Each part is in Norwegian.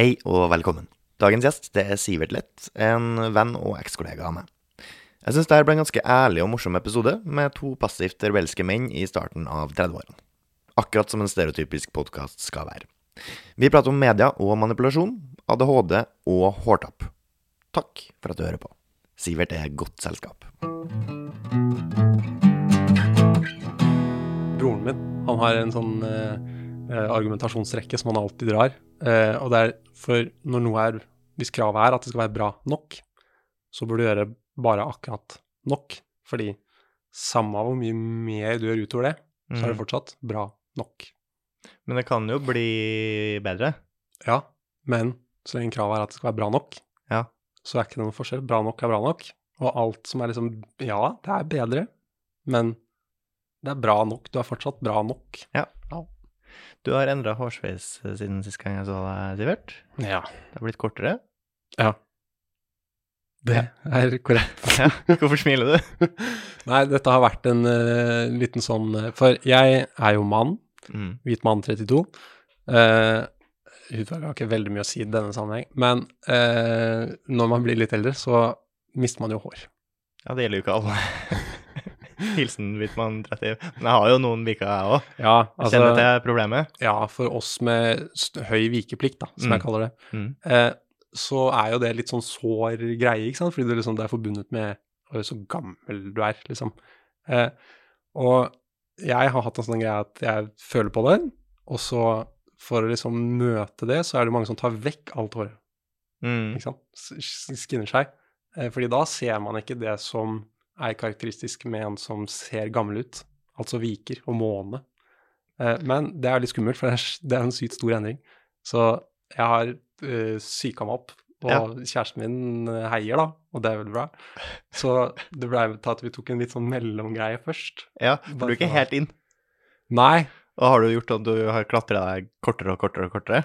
Hei og velkommen. Dagens gjest det er Sivert Lett, en venn og ekskollega av meg. Jeg syns dette ble en ganske ærlig og morsom episode, med to passivt rebelske menn i starten av 30-årene. Akkurat som en stereotypisk podkast skal være. Vi prater om media og manipulasjon, ADHD og hårtapp. Takk for at du hører på. Sivert er godt selskap. Broren min han har en sånn eh, argumentasjonsrekke som man alltid drar. Eh, og det er for når noe er Hvis kravet er at det skal være bra nok, så burde du gjøre bare akkurat nok. Fordi samme hvor mye mer du gjør utover det, så er det fortsatt bra nok. Men det kan jo bli bedre. Ja, men så lenge kravet er at det skal være bra nok, Ja. så er ikke det noen forskjell. Bra nok er bra nok. Og alt som er liksom Ja, det er bedre, men det er bra nok. Du er fortsatt bra nok. Du har endra hårsveis siden sist gang jeg så deg, Sivert. Ja. Det har blitt kortere. Ja. Det er korrekt. Ja. Hvorfor smiler du? Nei, dette har vært en uh, liten sånn eh, For jeg er jo mann, Mm. hvit mann 32. Uh, Hudfarge har ikke veldig mye å si i denne sammenheng, men uh, når man blir litt eldre, så mister man jo hår. Ja, det gjelder jo ikke alle. Hilsen Hvitmann 30. Men jeg har jo noen viker, jeg òg. Ja, Kjenner altså til problemet. Ja, for oss med høy vikeplikt, da, som Mm. jeg kaller det, Mm. eh, så er jo det litt sånn sår greie, ikke sant? Fordi det, liksom, det er forbundet med «Oi, så gammel du er, liksom. Eh, og jeg har hatt en sånn greie at jeg føler på det, og så for å liksom møte det, så er det mange som tar vekk alt håret, Mm. ikke sant? Skinner seg. Eh, fordi da ser man ikke det som er karakteristisk med en som ser gammel ut, altså viker og måne. Eh, men det er litt skummelt, for det er, en sykt stor endring. Så jeg har uh, psyka meg opp, og Ja. kjæresten min eh, heier, da, og det er veldig bra. Så det ble til at vi tok en litt sånn mellomgreie først. Ja, for du er ikke helt inn. Nei, Og har du gjort at du har klatra deg kortere og kortere og kortere?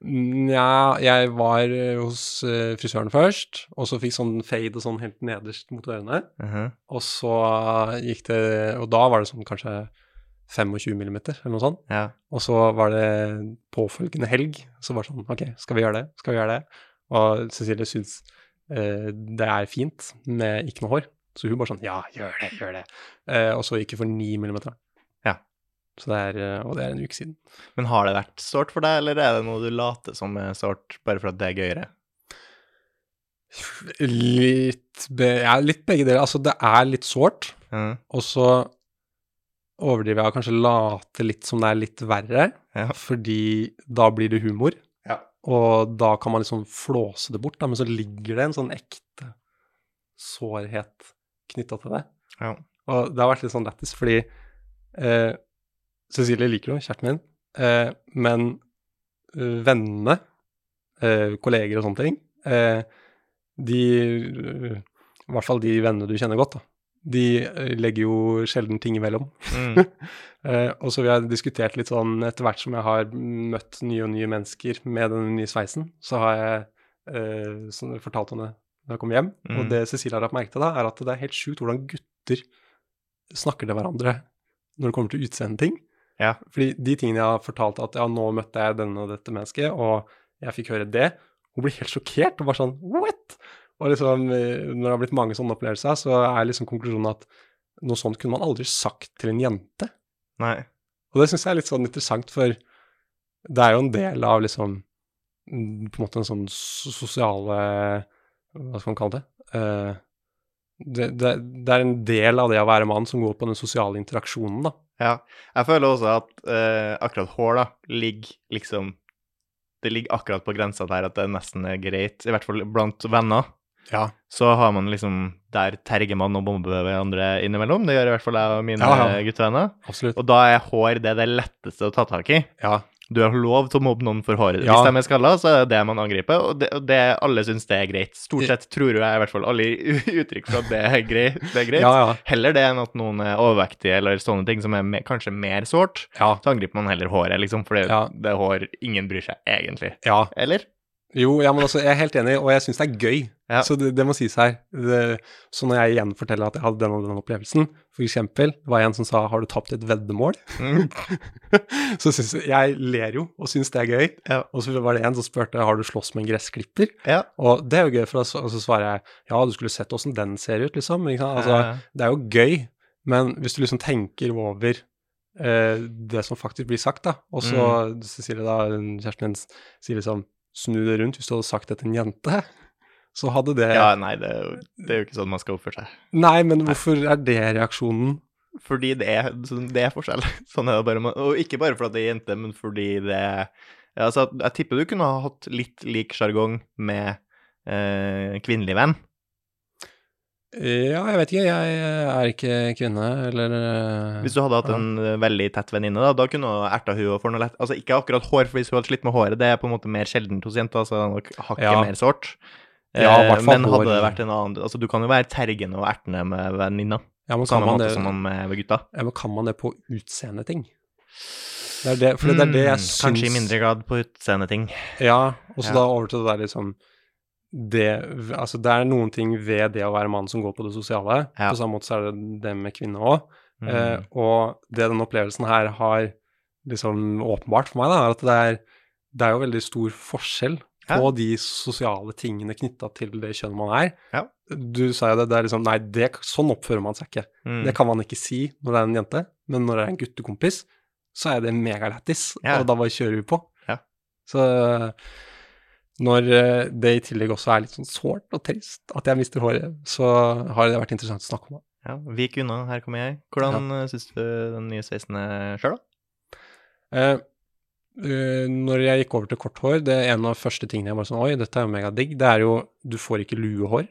Nja, jeg var eh, hos eh, frisøren først, og så fikk sånn fade og sånn helt nederst mot ørene. Mhm. Og så gikk det Og da var det sånn kanskje 25 millimeter, eller noe sånt. Ja. Og så var det påfølgende helg, så var det sånn OK, skal vi gjøre det? Skal vi gjøre det? Og Cecilie syns eh, det er fint med ikke noe hår, så hun bare sånn Ja, gjør det, gjør det. Eh, og så gikk vi for 9 millimeter. Så det er, eh, og det er en uke siden. Men har det vært sårt for deg, eller er det noe du later som er sårt bare for at det er gøyere? Litt, be, ja, litt begge deler. Altså, det er litt sårt, mm. og så overdriver jeg og kanskje later litt som det er litt verre, Ja. fordi da blir det humor. Ja. Og da kan man liksom flåse det bort, da, men så ligger det en sånn ekte sårhet knytta til det. Ja. Og det har vært litt sånn lættis, fordi eh, Cecilie liker jo kjæresten min, eh, men eh, vennene, eh, kolleger og sånne ting, eh, de I hvert fall de vennene du kjenner godt, da. De eh, legger jo sjelden ting imellom. Mm. Eh, og så vi har diskutert litt sånn etter hvert som jeg har møtt nye og nye mennesker med den nye sveisen, så har jeg eh, sånn, fortalt henne når jeg kommer hjem. Mm. Og det Cecilie har lagt merke til, da, er at det er helt sjukt hvordan gutter snakker til hverandre når det kommer til utseendeting. Ja. Fordi de tingene jeg har fortalt at ja, nå møtte jeg denne og dette mennesket, og jeg fikk høre det, hun blir helt sjokkert og bare sånn what? Og liksom, eh, når det har blitt mange sånne opplevelser, så er liksom konklusjonen at noe sånt kunne man aldri sagt til en jente. Nei. Og det syns jeg er litt sånn interessant, for det er jo en del av liksom På en måte en sånn sosiale Hva skal man kalle det? Uh, det, det? Det er en del av det å være mann som går på den sosiale interaksjonen, da. Ja. Jeg føler også at uh, akkurat hår, da, ligger liksom Det ligger akkurat på grensa der at det nesten er greit, i hvert fall blant venner. Ja. Så har man liksom Der terger man og bomber hverandre innimellom. Det gjør i hvert fall jeg og mine Ja, ja. guttevenner. Absolutt. Og da er hår det, det letteste å ta tak i. Ja. Du har lov til å mobbe noen for håret. Ja. Hvis de er skalla, så er det det man angriper, og det, og det alle syns det er greit. Stort sett tror jeg i hvert fall alle gir uttrykk for at det er greit. Det er greit. Ja, ja. Heller det enn at noen er overvektige eller sånne ting som er me kanskje mer sårt. Så angriper man heller håret, liksom, for det, det er hår ingen bryr seg egentlig. ja. Eller? Jo, ja, men altså, jeg er helt enig, og jeg syns det er gøy. Ja. Så det, det må sies her. Det, så når jeg igjen forteller at jeg hadde den og den opplevelsen, for eksempel, det var en som sa 'har du tapt et veddemål', Mm. så syns jeg Jeg ler jo og syns det er gøy. Ja. Og så var det en som spurte 'har du slåss med en gressklipper'? Ja. Og det er jo gøy, for da så- svarer jeg 'ja, du skulle sett åssen den ser ut', liksom. Altså, det er jo gøy, men hvis du liksom tenker over eh, det som faktisk blir sagt, da, og så Mm. det da, kjæresten din sier liksom 'snu det rundt', hvis du hadde sagt det til en jente, så hadde det ja, nei, det er, jo, det er jo ikke sånn man skal oppføre seg. Nei, men hvorfor er det reaksjonen? Fordi det er, det er forskjell. Sånn er det bare. Og ikke bare fordi det er jente, men fordi det ja, altså, Jeg tipper du kunne ha hatt litt lik sjargong med eh, kvinnelig venn. Ja, jeg vet ikke, jeg er ikke kvinne, eller eh, Hvis du hadde hatt en eh, veldig tett venninne, da, da kunne du erta hun for noe lett Altså ikke akkurat hår, for hvis hun hadde slitt med håret, det er på en måte mer sjeldent hos jenter, så er nok hakket Ja. mer sårt. Ja, i Eh, hvert fall Men hadde det vært en annen Altså, du kan jo være tergende og ertende med venninna, ja, men kan man det, som man med gutta. ja, men kan man det på utseendeting? Det er det, for det er det jeg Mm, syns Kanskje i mindre grad på utseendeting. Ja, og så Ja. da over til det der liksom det, altså det er noen ting ved det å være mann som går på det sosiale. Ja. På samme måte så er det det med kvinner òg. Mm. Eh, og det den opplevelsen her har liksom åpenbart for meg, da, er at det er, det er jo veldig stor forskjell på Ja. de sosiale tingene knytta til det kjønnet man er. Ja. Du sa jo det, det er liksom Nei, det, sånn oppfører man seg ikke. Mm. Det kan man ikke si når det er en jente, men når det er en guttekompis, så er det megalættis, og da bare kjører vi på. Ja. Så når eh, det i tillegg også er litt sånn sårt og trist at jeg mister håret, så har det vært interessant å snakke om det. Ja, Vik unna, her kommer jeg. Hvordan ja. syns du den nye sveisen er sjøl, da? Eh, eh, når jeg gikk over til kort hår, det er en av første tingene jeg bare sånn Oi, dette er jo megadigg. Det er jo Du får ikke luehår.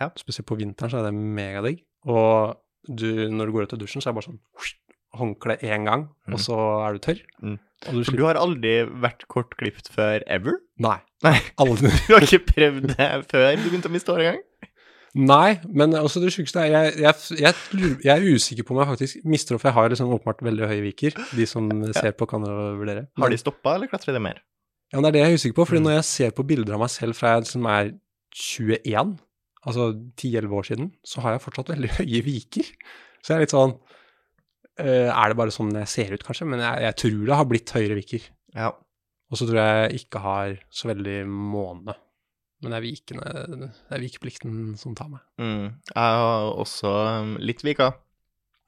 Ja. Spesielt på vinteren så er det megadigg. Og du, når du går ut av dusjen, så er det bare sånn håndkle én gang, Mm. og så er du tørr. Mm. Du For du har aldri vært kortklipt før ever? Nei. Nei. Aldri. Du har ikke prøvd det før du begynte å miste håret engang? Nei, men også det sjukeste er jeg, jeg, jeg, jeg er usikker på om jeg faktisk mister for jeg har liksom åpenbart veldig høye viker. De som ser på, kan vurdere. Har de stoppa, eller klatrer de mer? Ja, men det er det jeg er usikker på, fordi Mm. når jeg ser på bilder av meg selv fra jeg liksom er 21, altså 10-11 år siden, så har jeg fortsatt veldig høye viker. Så jeg er litt sånn Er det bare sånn jeg ser ut, kanskje? Men jeg, jeg tror det har blitt høyere viker. Ja. Og så tror jeg jeg ikke har så veldig måne. Men det er vikene, det er vikeplikten som tar meg. Mm. Jeg har også um, litt vika.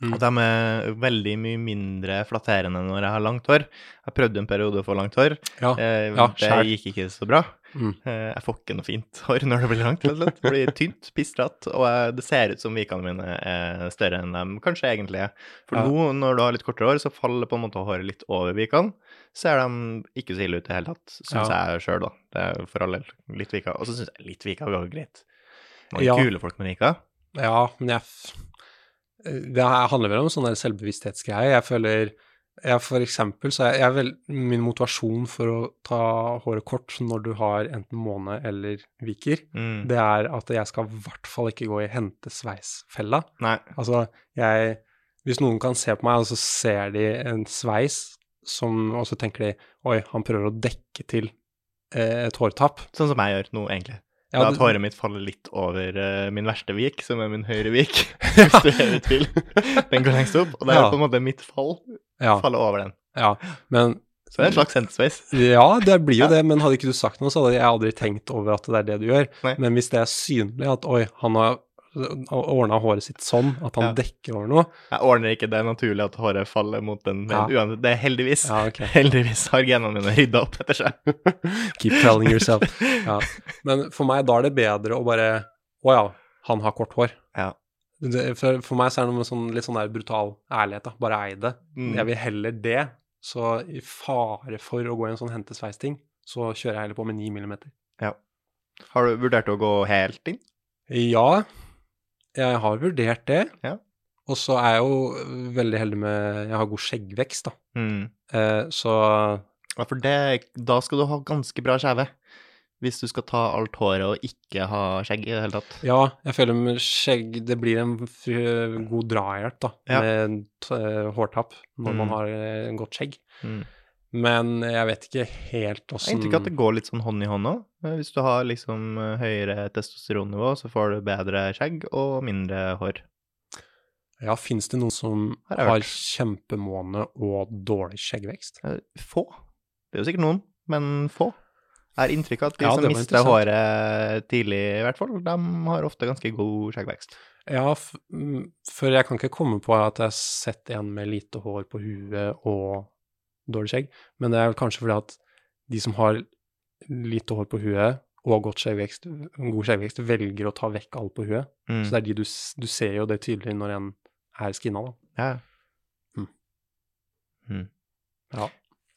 Mm. Og de er veldig mye mindre flatterende når jeg har langt hår. Jeg prøvde en periode å få langt hår. Ja. Eh, Ja, det skjær. gikk ikke så bra. Mm. Eh, jeg får ikke noe fint hår når det blir langt. Det blir tynt, pistrete, og jeg, det ser ut som vikene mine er større enn de kanskje egentlig er. For Ja. nå, når du har litt kortere hår, så faller på en måte håret litt over vikene. Ser de ikke så ille ut i det hele tatt, syns jeg sjøl, da. Det er for all del litt vika. Og så syns jeg litt vika går greit. Noen kule folk med vika. Ja, men jeg Det handler vel om sånne selvbevissthetsgreier. Jeg føler jeg For eksempel så er jeg vel Min motivasjon for å ta håret kort når du har enten måne eller viker, Mm. det er at jeg skal i hvert fall ikke gå i hente-sveis-fella. Nei. Altså, jeg Hvis noen kan se på meg, og så ser de en sveis, som, og så tenker de Oi, han prøver å dekke til eh, et hårtap. Sånn som jeg gjør nå, egentlig. Ja, det- at håret mitt faller litt over uh, min verste vik, som er min høyre vik. Hvis du er i tvil. Den går lengst opp, og det er Ja. på en måte mitt fall. Ja, Faller over den. ja. Men Så det er en slags hentesveis. Ja, det blir jo det, men hadde ikke du sagt noe, så hadde jeg aldri tenkt over at det er det du gjør. Nei. Men hvis det er synlig at oi, han har ordna håret sitt sånn at han Ja. dekker over noe Jeg ordner ikke det naturlig at håret faller mot den, men Ja. uansett, det er heldigvis. Ja, okay. Heldigvis har genene mine rydda opp etter seg. Keep telling yourself. Ja. Men for meg, da er det bedre å bare Å ja, han har kort hår. Ja. Det, for, for meg så er det noe sånn, litt sånn der brutal ærlighet, da. Bare ei det. Mm. Jeg vil heller det. Så i fare for å gå i en sånn hente-sveis-ting, så kjører jeg heller på med 9 millimeter. Ja. Har du vurdert å gå helt inn? Ja, jeg har vurdert det. Ja. Og så er jeg jo veldig heldig med Jeg har god skjeggvekst, da. Mm. Eh, så Ja, for det, da skal du ha ganske bra skjeve. Hvis du skal ta alt håret og ikke ha skjegg i det hele tatt. ja, jeg føler med skjegg Det blir en god drahjelp, da, Ja. med eh, når Mm. man har eh, godt skjegg. Mm. Men jeg vet ikke helt Jeg har åssen inntrykk av at det går litt sånn hånd i hånd òg. Hvis du har liksom eh, høyere testosteronnivå, så får du bedre skjegg og mindre hår. Ja, fins det noen som Har har kjempemåne og dårlig skjeggvekst? Eh, Få. Det er jo sikkert noen, men få. Jeg har inntrykk av at de Ja, som mister håret tidlig, i hvert fall, de har ofte ganske god skjeggvekst. Ja, f mm, for jeg kan ikke komme på at jeg har sett en med lite hår på huet og dårlig skjegg, men det er vel kanskje fordi at de som har lite hår på huet og godt skjeggvekst, god skjeggvekst, velger å ta vekk alt på huet. Mm. Så det er de du, du ser jo det tydelig når en er skinna, da. Ja. Mm. Mm. Ja.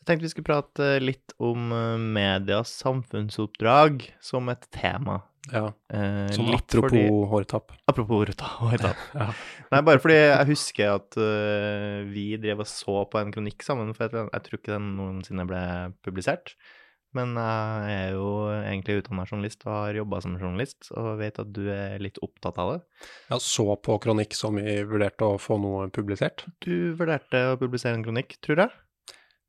Jeg tenkte vi skulle prate litt om eh, medias samfunnsoppdrag som et tema. Ja, Eh, Som litt apropos fordi, hårtapp. apropos hårta- hårtapp. Ja. Nei, bare fordi jeg husker at uh, vi drev og så på en kronikk sammen, for jeg, jeg tror ikke den noensinne ble publisert. Men jeg er jo egentlig utdanna journalist og har jobba som journalist, og vet at du er litt opptatt av det. Jeg så på kronikk som vi vurderte å få noe publisert. Du vurderte å publisere en kronikk, tror jeg.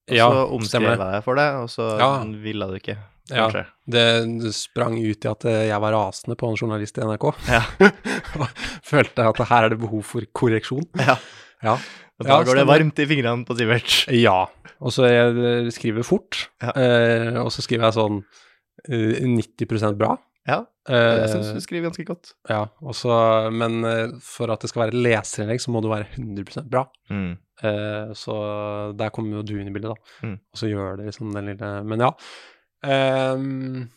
Og Ja, så omskrev jeg deg for det, og så Ja. ville du ikke, Ja. kanskje. Det sprang ut i at eh, jeg var rasende på en journalist i NRK. Ja. Og Følte at her er det behov for korreksjon. Ja. Ja. Og da Ja, går det varmt i fingrene på Sivert. Ja. Og så jeg eh, skriver fort, Ja. eh, og så skriver jeg sånn eh, 90% bra. Ja, Eh, jeg syns du skriver ganske godt. ja, også, men eh, for at det skal være et leserinnlegg, så må det være 100% bra. Mm. Eh, så der kommer jo du inn i bildet, da. Mm. Og så gjør det liksom den lille Men ja. Ehm,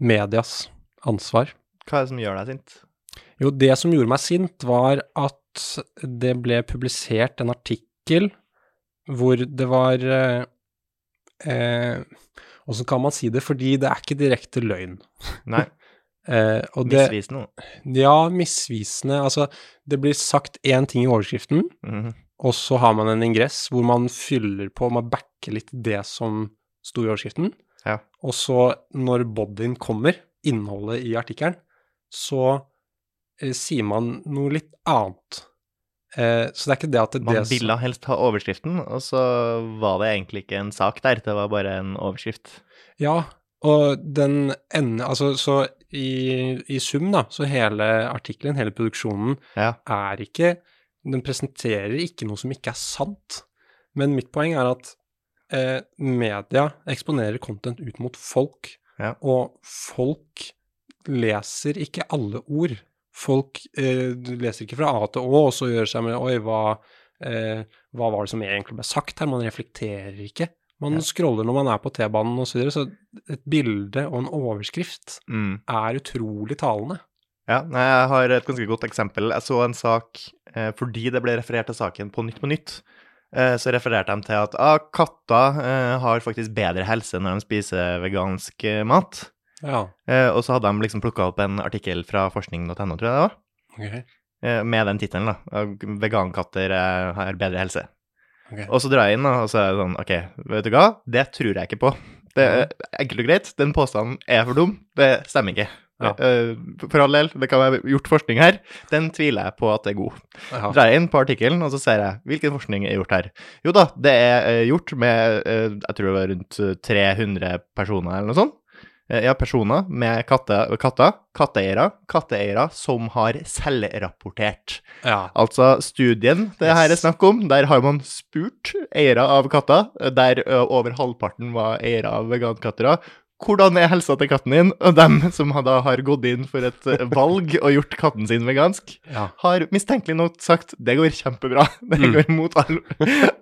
medias ansvar. Hva er det som gjør deg sint? Jo, det som gjorde meg sint, var at det ble publisert en artikkel hvor det var eh, eh, Åssen kan man si det? Fordi det er ikke direkte løgn. Nei, Eh, det, misvisende. ja, misvisende. Altså, det blir sagt én ting i overskriften, Mhm. og så har man en ingress hvor man fyller på, man backer litt det som sto i overskriften. Ja. Og så, når bodyen kommer, innholdet i artikkelen, så eh, sier man noe litt annet. Eh, så det er ikke det at det, Man som- ville helst ha overskriften, og så var det egentlig ikke en sak der, det var bare en overskrift. Ja, og den ender Altså, så i, i sum, da, så hele artikkelen, hele produksjonen, Ja. er ikke Den presenterer ikke noe som ikke er sant. Men mitt poeng er at eh, media eksponerer content ut mot folk, Ja. og folk leser ikke alle ord. Folk eh, leser ikke fra A til Å, og så gjør seg med Oi, hva, eh, hva var det som egentlig ble sagt her? Man reflekterer ikke. Man Ja. scroller når man er på T-banen osv., så, videre, så et bilde og en overskrift Mm. er utrolig talende. Ja, jeg har et ganske godt eksempel. Jeg så en sak eh, fordi det ble referert til saken på Nytt på Nytt. Eh, så refererte de til at ah, katter eh, har faktisk bedre helse når de spiser vegansk eh, mat. Ja. Eh, og så hadde de liksom plukka opp en artikkel fra forskning.no, tror jeg det var, okay. eh, med den tittelen, da. Vegankatter eh, har bedre helse. Okay. Og så drar jeg inn, da, og så er det sånn OK, vet du hva? Det tror jeg ikke på. Det er enkelt og greit. Den påstanden er for dum. Det stemmer ikke. Ja. Eh, For all del, det kan være gjort forskning her. Den tviler jeg på at det er god. Aha. Drar jeg inn på artikkelen, og så ser jeg hvilken forskning er gjort her. Jo da, det er eh, gjort med eh, jeg tror det var rundt eh, 300 personer eller noe sånt. Ja, personer med katter, katter, katteeiere, katteeiere som har selvrapportert. ja. Altså studien det her er Yes. snakk om, der har man spurt eiere av katter, der over halvparten var eiere av vegankatter. Hvordan er helsa til katten din? Og dem som da har gått inn for et valg og gjort katten sin vegansk, ja. har mistenkelig nok sagt det går kjempebra. Det Mm. går mot all,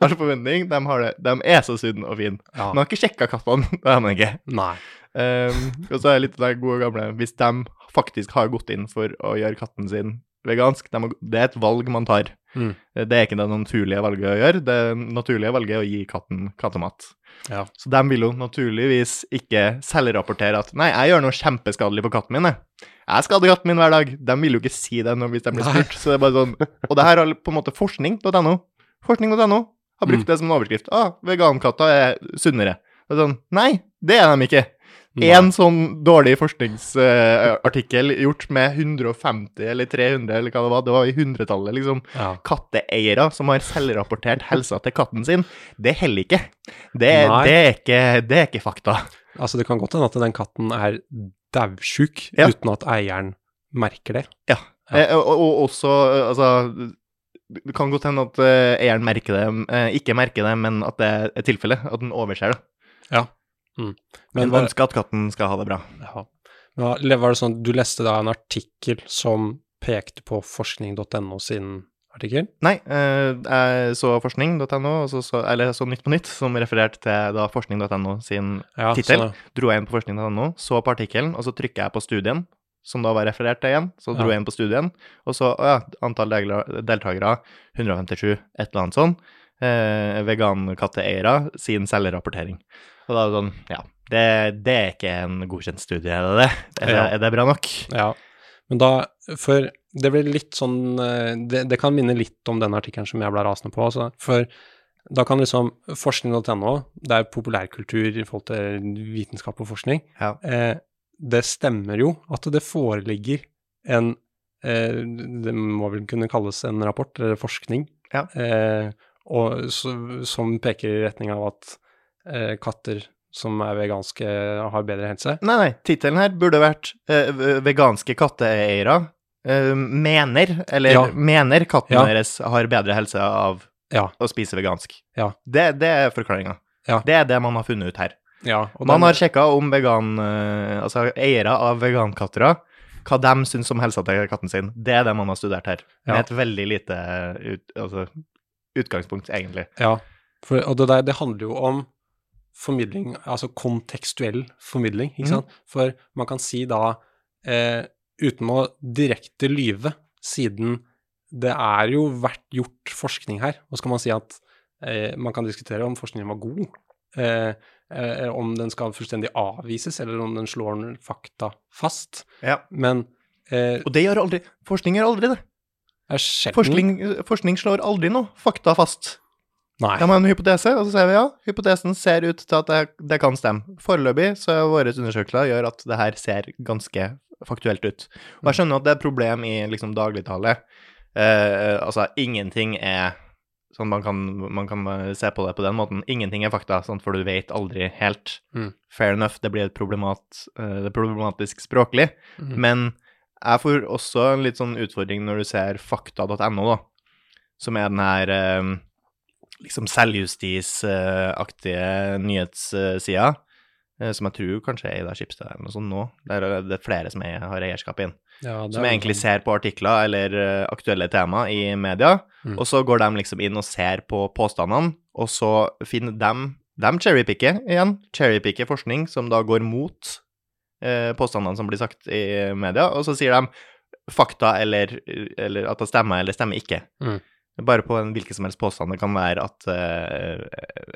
all forventning. De, har det, de er så sunne og fine. ja. Man har ikke sjekka kattene, det har man ikke. Nei. Um, og så er det litt det gode gamle Hvis de faktisk har gått inn for å gjøre katten sin vegansk, de har, det er et valg man tar. Mm. Det er ikke det naturlige valget å gjøre. Det naturlige valget er å gi katten kattemat. Ja. Så de vil jo naturligvis ikke selvrapportere at 'nei, jeg gjør noe kjempeskadelig på katten min', jeg. Jeg skader katten min hver dag. De vil jo ikke si det når, hvis de blir spurt. Så det er bare sånn Og det her har på en måte forskning.no. Forskning.no har brukt Mm. det som en overskrift. Ah, vegankatter er sunnere. Det er sånn Nei, det er de ikke. Én sånn dårlig forskningsartikkel gjort med 150 eller 300 eller hva det var, det var i hundretallet, liksom. Ja. Katteeiere som har selvrapportert helsa til katten sin, det holder ikke. Det, det, er ikke. det er ikke fakta. Altså, det kan godt hende at den katten er daudsjuk Ja. uten at eieren merker det. Ja. Ja. Eh, og, og også, eh, altså Det kan godt hende at eh, eieren merker det, ikke merker det, men at det er tilfellet. At den overser det. Ja. Mm. Men Men ønske at katten skal ha det bra. ja. Men var- det sånn at du leste da en artikkel som pekte på forskning.no sin artikkel? Nei, eh, jeg så forskning.no, eller jeg så Nytt på Nytt, som refererte til da forskning.no sin Ja, Tittel? sånn, Dro jeg inn på forskning.no, så på artikkelen, og så trykker jeg på studien, som da var referert til igjen. Så dro Ja. jeg inn på studien, og så ja, antall deltakere 157, et eller annet sånn. Eh, Vegankatteeiere sin selvrapportering. Og da er det sånn, ja, det, det er ikke en godkjent studie, er det det? Er det, er det bra nok? Ja, men da, for det blir litt sånn, eh, det, det kan minne litt om den artikkelen som jeg ble rasende på, altså, for da kan liksom forskning.no, det er populærkultur i forhold til vitenskap og forskning, Ja. eh, det stemmer jo at det foreligger en, eh, det må vel kunne kalles en rapport, eller forskning, Ja. eh, og, så, som peker i retning av at eh, katter som er veganske har bedre helse. Nei, nei, tittelen her burde vært eh, veganske katteeiere eh, mener, eller Ja. mener katten Ja. deres har bedre helse av Ja. å spise vegansk. Ja. Det, det er forklaringa. Ja. Det er det man har funnet ut her. Ja, Man den- har sjekka om vegan, eh, altså eiere av vegankatter, hva de syns om helsa til katten sin. Det er det man har studert her. Ja. Med et veldig lite ut, altså, utgangspunkt, egentlig. Ja, for, og det der, det handler jo om formidling, altså kontekstuell formidling, ikke sant. sant? For man kan si da, eh, uten å direkte lyve, siden det er jo vært gjort forskning her, og så kan man si at eh, man kan diskutere om forskningen var god, eh, eh, om den skal fullstendig avvises, eller om den slår fakta fast, Ja. men eh, Og det gjør aldri Forskning gjør aldri det. Forskning, forskning slår aldri noe fakta fast. Nei. De har en hypotese, og så sier vi ja, hypotesen ser ut til at det, det kan stemme. Foreløpig så våre undersøkelser gjør at det her ser ganske faktuelt ut. Og jeg skjønner at det er et problem i liksom dagligtale. Eh, altså, ingenting er sånn man kan, man kan se på det på den måten. Ingenting er fakta, sånn, for du vet aldri helt. Mm. Fair enough, det blir et problemat, eh, det problematisk språklig. Mm. Men jeg får også en litt sånn utfordring når du ser fakta.no, da, som er den her eh, liksom selvjustisaktige nyhetssida, eh, som jeg tror kanskje er Ida Skipsted eller noe sånt nå. Der er det flere som er, har eierskap inn. Ja, Som egentlig sånn- ser på artikler eller eh, aktuelle tema i media, Mm. og så går de liksom inn og ser på påstandene, og så finner de De cherrypicker igjen. Cherrypicker forskning som da går mot eh, påstandene som blir sagt i media, og så sier de fakta eller, eller at det stemmer eller stemmer ikke. Mm. Bare på en hvilken som helst påstand. Det kan være at uh,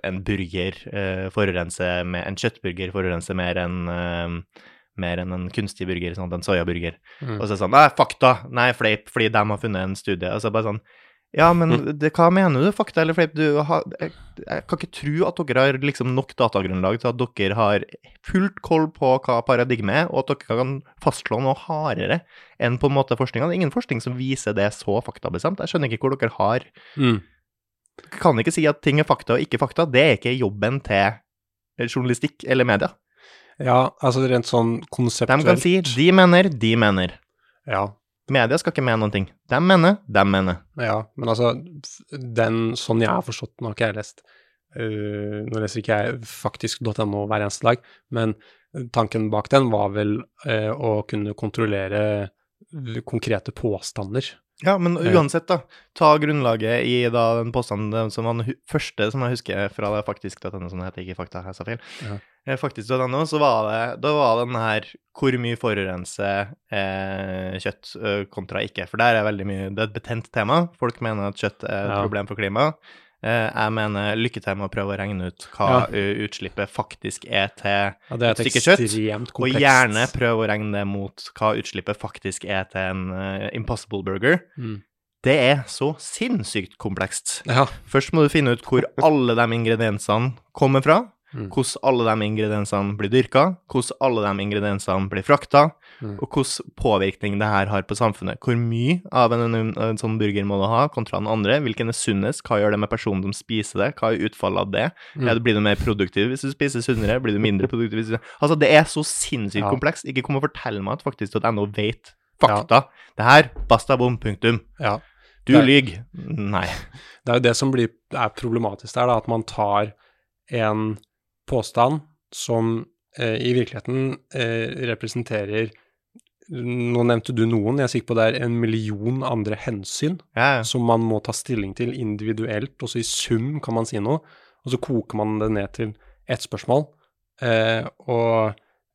en burger uh, forurenser med En kjøttburger forurenser mer enn uh, mer enn en kunstig burger, sånn en soyaburger. Mm. Og så er det sånn Nei, fakta! Nei, fleip, fordi de har funnet en studie. Og så bare sånn Ja, men Mm. det, hva mener du? Fakta eller fleip? Jeg, jeg kan ikke tro at dere har liksom nok datagrunnlag til at dere har fullt koll på hva paradigmet er, og at dere kan fastslå noe hardere enn på en måte forskninga. Det er ingen forskning som viser det så faktabestemt. Jeg skjønner ikke hvor dere har Mm. Kan ikke si at ting er fakta og ikke fakta. Det er ikke jobben til journalistikk eller media. Ja, altså rent sånn konseptuelt De kan si de mener, de mener. Ja, Media skal ikke mene noen ting. De mener, de mener. ja, men altså, den, sånn jeg har forstått, nå har ikke jeg lest, Uh, nå leser ikke jeg faktisk.no hver eneste dag, men tanken bak den var vel uh, å kunne kontrollere konkrete påstander. Ja, men Eh. uansett, da. Ta grunnlaget i da den påstanden som var den første som jeg husker fra det faktisk.no, som det heter, ikke fakta, jeg sa feil. Ja. Eh, Faktisk.no, så var det Da var den her hvor mye forurenser eh, kjøtt kontra ikke. For der er veldig mye Det er et betent tema. Folk mener at kjøtt er et Ja. problem for klimaet. Eh, jeg mener lykke til med å prøve å regne ut hva Ja. utslippet faktisk er til Ja, det er et stykke kjøtt, Og gjerne prøve å regne det mot hva utslippet faktisk er til en uh, Impossible Burger. Mm. Det er så sinnssykt komplekst. Ja, Først må du finne ut hvor alle de ingrediensene kommer fra. Mm. hvordan alle de ingrediensene blir dyrka, hvordan alle de ingrediensene blir frakta, Mm. og hvordan påvirkning det her har på samfunnet. Hvor mye av en, en, en sånn burger må du ha kontra den andre? Hvilken er sunnest? Hva gjør det med personen som spiser det? Hva er utfallet av det? Mm. Er blir du mer produktiv hvis du spiser sunnere? Blir du mindre produktiv hvis du Altså, det er så sinnssykt Ja. komplekst. Ikke kom og fortell meg at faktisk at NO vet fakta. Det her, basta bom, punktum. Ja. Du er- lyver. Nei. Det er jo det som blir, er problematisk der, da, at man tar en påstand som eh, i virkeligheten eh, representerer Nå nevnte du noen, jeg er sikker på det er en million andre hensyn Ja, ja. som man må ta stilling til individuelt, og så i sum kan man si noe, og så koker man det ned til ett spørsmål, eh, og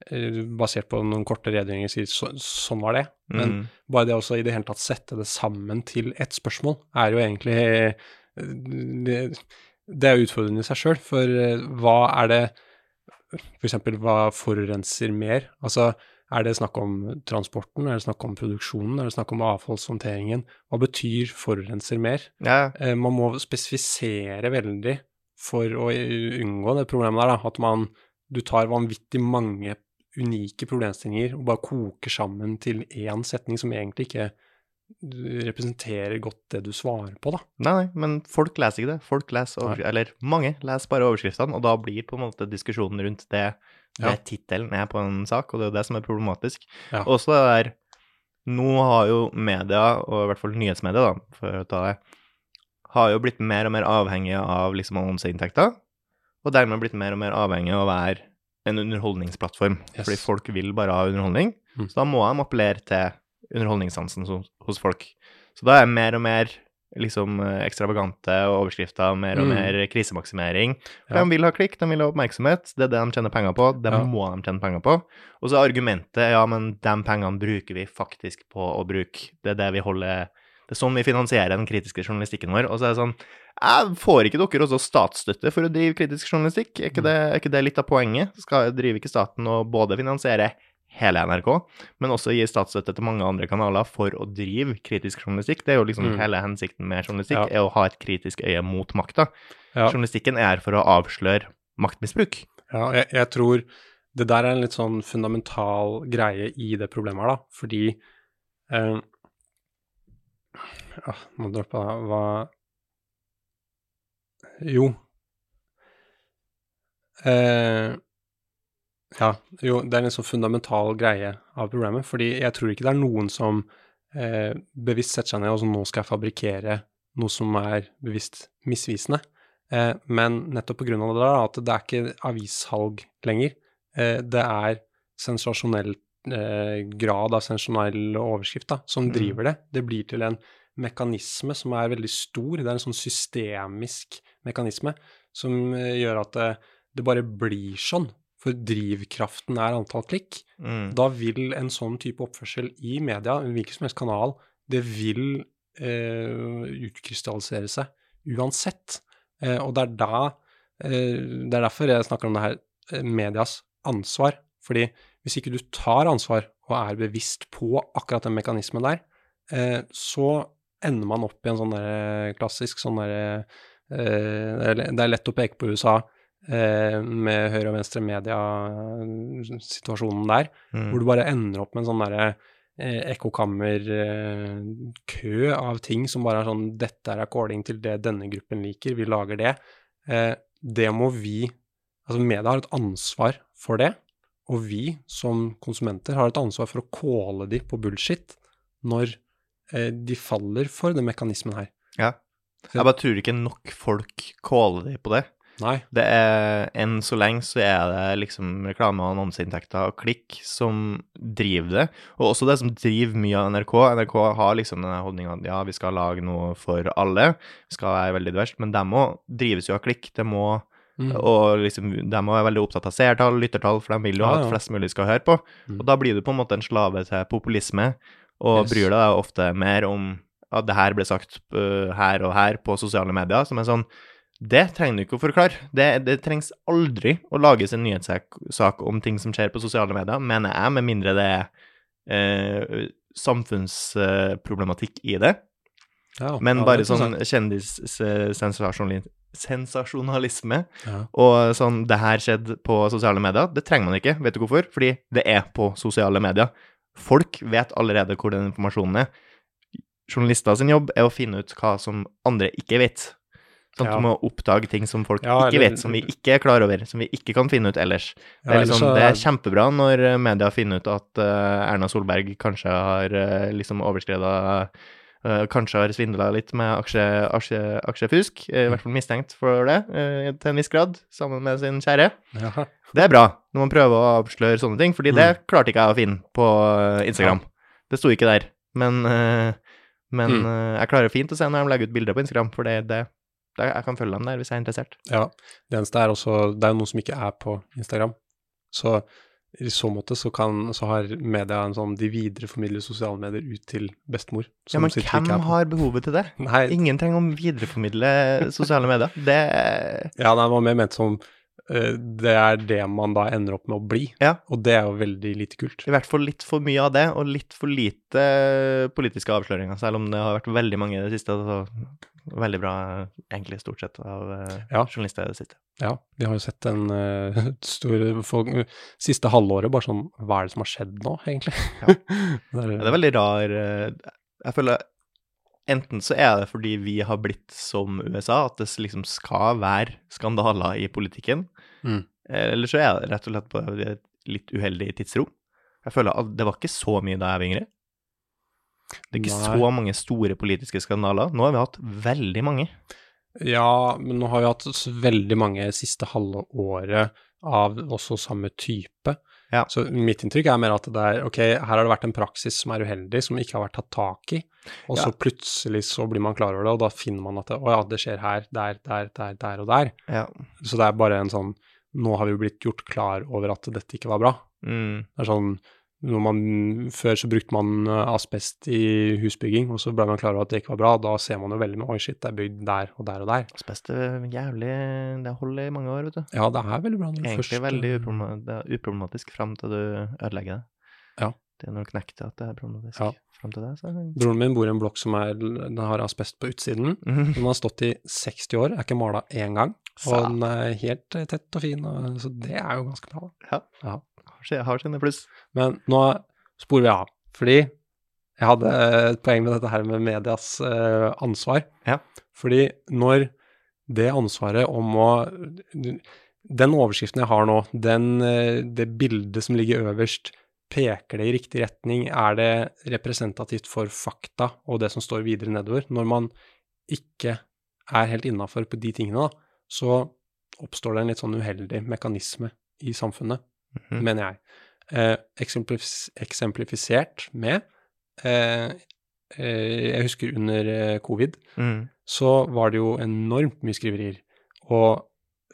eh, basert på noen korte redegjøringer sier så, sånn var det. Men Mm. bare det å i det hele tatt sette det sammen til ett spørsmål, er jo egentlig eh, Det, det er utfordrende i seg sjøl, for eh, hva er det For eksempel, hva forurenser mer? Altså, er det snakk om transporten, er det snakk om produksjonen, er det snakk om avfallshåndteringen? Hva betyr forurenser mer? ja. Eh, man må spesifisere veldig for å unngå det problemet der, da, at man du tar vanvittig mange unike problemstillinger og bare koker sammen til én setning som egentlig ikke representerer godt det du svarer på, da. Nei, nei, men folk leser ikke det. Folk leser over, Eller mange leser bare overskriftene, og da blir på en måte diskusjonen rundt det det Ja. tittelen er på en sak, og det er jo det som er problematisk. Ja. Også det der Nå har jo media, og i hvert fall nyhetsmedia, da, for å ta det, har jo blitt mer og mer avhengige av liksom annonseinntekter, og dermed blitt mer og mer avhengige av å være en underholdningsplattform. Yes. Fordi folk vil bare ha underholdning, Mm. så da må de appellere til underholdningssansen hos, folk. Så da er mer og mer liksom eh, ekstravagante overskrifter, mer og Mm. mer krisemaksimering. For Ja. De vil ha klikk, de vil ha oppmerksomhet, det er det de tjener penger på, det Ja. må de tjene penger på. Og så er argumentet ja, men de pengene bruker vi faktisk på å bruke, det er det vi holder Det er sånn vi finansierer den kritiske journalistikken vår. Og så er det sånn jeg Får ikke dere også statsstøtte for å drive kritisk journalistikk? Er ikke Mm. det, er ikke det litt av poenget? Skal drive ikke staten og både finansiere hele NRK, men også gi statsstøtte til mange andre kanaler for å drive kritisk journalistikk? Det er jo liksom Mm. hele hensikten med journalistikk, Ja. er å ha et kritisk øye mot makta. Ja. Journalistikken er for å avsløre maktmisbruk. Ja, jeg, jeg tror det der er en litt sånn fundamental greie i det problemet her, da, fordi eh, ah, Nå droppa det. Hva Jo. Eh, ja, jo, det er en sånn fundamental greie av programmet. fordi jeg tror ikke det er noen som eh, bevisst setter seg ned og som nå skal jeg fabrikkere noe som er bevisst misvisende. Eh, men nettopp på grunn av det der, at det er ikke avissalg lenger. Eh, det er sensasjonell eh, grad av sensasjonell overskrift da, som Mm. driver det. Det blir til en mekanisme som er veldig stor. Det er en sånn systemisk mekanisme som eh, gjør at det, det bare blir sånn. For drivkraften er antall klikk. Mm. Da vil en sånn type oppførsel i media, en hvilken som helst kanal, det vil eh, utkrystallisere seg uansett. Eh, og det er da eh, Det er derfor jeg snakker om det her eh, medias ansvar. Fordi hvis ikke du tar ansvar og er bevisst på akkurat den mekanismen der, eh, så ender man opp i en sånn der klassisk sånn derre eh, Det er lett å peke på USA eh, med høyre- og venstre media-situasjonen der, Mm. hvor du bare ender opp med en sånn derre eh, ekkokammerkø eh, av ting som bare er sånn Dette er according til det denne gruppen liker, vi lager det. Eh, det må vi Altså, media har et ansvar for det, og vi som konsumenter har et ansvar for å kåle de på bullshit når eh, de faller for den mekanismen her. Ja. Jeg bare tror ikke nok folk kåler de på det. Nei. Det er, Enn så lenge så er det liksom reklame- og annonseinntekter og klikk som driver det. Og også det som driver mye av NRK. NRK har liksom denne holdninga at ja, vi skal lage noe for alle. Vi skal være veldig diverst. Men dem òg drives jo av klikk. Det må Mm. Og liksom, de må er veldig opptatt av seertall, lyttertall, for de vil jo Ja, at flest mulig skal høre på. Mm. Og da blir du på en måte en slave til populisme, og Yes. bryr deg ofte mer om at det her ble sagt uh, her og her på sosiale medier, som er sånn Det trenger du ikke å forklare. Det, det trengs aldri å lages en nyhetssak om ting som skjer på sosiale medier, mener jeg, med mindre det er eh, samfunnsproblematikk i det. Ja, Men ja, bare sånn kjendissensasjonalisme Ja. og sånn 'det her skjedde på sosiale medier', det trenger man ikke. Vet du hvorfor? Fordi det er på sosiale medier. Folk vet allerede hvor den informasjonen er. Journalister sin jobb er å finne ut hva som andre ikke vet. Sånn at Ja. du må oppdage ting som folk Ja, ikke vet, som vi ikke er klar over, som vi ikke kan finne ut ellers. Det er, liksom, det er kjempebra når eh, media finner ut at uh, Erna Solberg kanskje har uh, liksom overskreda Kanskje har svindla litt med aksje, aksje, aksjefusk, i hvert fall mistenkt for det, til en viss grad, sammen med sin kjære. Ja. Det er bra når man prøver å avsløre sånne ting, fordi Mm. det klarte ikke jeg å finne på Instagram. Det sto ikke der. Men, men Mm. jeg klarer fint å se når de legger ut bilder på Instagram, for det, det, det, jeg kan følge dem der hvis jeg er interessert. Ja, det eneste er også Det er jo noen som ikke er på Instagram. Så i så måte så kan Så har media en sånn De videreformidler sosiale medier ut til bestemor. Ja, men hvem har behovet til det? Nei, Ingen trenger å videreformidle sosiale medier. Det ja, det var mer ment som eh, Det er det man da ender opp med å bli. Ja. Og det er jo veldig lite kult. i hvert fall litt for mye av det, og litt for lite politiske avsløringer, selv om det har vært veldig mange i det siste. Så veldig bra, egentlig, stort sett, av eh, Ja. journalister i det siste. Ja, vi har jo sett en uh, stor folk, Siste halvåret, bare sånn Hva er det som har skjedd nå, egentlig? Ja. det er, det er veldig rar eh, Jeg føler enten så er det fordi vi har blitt som USA, at det liksom skal være skandaler i politikken, Mm. eller så er det rett og slett på et litt uheldig tidsrom. Jeg føler at det var ikke så mye da jeg var yngre. Det er ikke Nei. så mange store politiske skandaler. Nå har vi hatt veldig mange. Ja, men nå har vi hatt veldig mange siste halve året av også samme type. Ja. Så mitt inntrykk er mer at det er ok, her har det vært en praksis som er uheldig, som ikke har vært tatt tak i, og så plutselig så blir man klar over det, og da finner man at det, å ja, det skjer her, der, der, der, der og der. Ja. Så det er bare en sånn Nå har vi jo blitt gjort klar over at dette ikke var bra. Mm. Det er sånn man, Før så brukte man eh, asbest i husbygging, og så ble man klar over at det ikke var bra. Da ser man jo veldig med Oi, shit, det er bygd der og der og der. Asbest er jævlig Det holder i mange år, vet du. Ja, det er veldig bra når Egentlig først veldig eh, er uproblematisk fram til du ødelegger det. Ja. Det er når du knekker at det er problematisk. Ja. Fram til det, så det Broren min bor i en blokk som er, den har asbest på utsiden. Mhm. Den har stått i 60 år, er ikke mala én gang. Og den er helt tett og fin, og, så det er jo ganske bra. da. Ja. Ja. Har Har sine pluss. Men nå sporer vi av, fordi jeg hadde et poeng med dette her med medias eh, ansvar. Ja. Fordi når det ansvaret om å Den overskriften jeg har nå, den, eh, det bildet som ligger øverst, peker det i riktig retning? Er det representativt for fakta og det som står videre nedover? Når man ikke er helt innafor på de tingene, da, så oppstår det en litt sånn uheldig mekanisme i samfunnet Mhm. mener jeg. Eh, eksemplifis eksemplifisert med eh, eh, Jeg husker under eh, covid, mm. så var det jo enormt mye skriverier. Og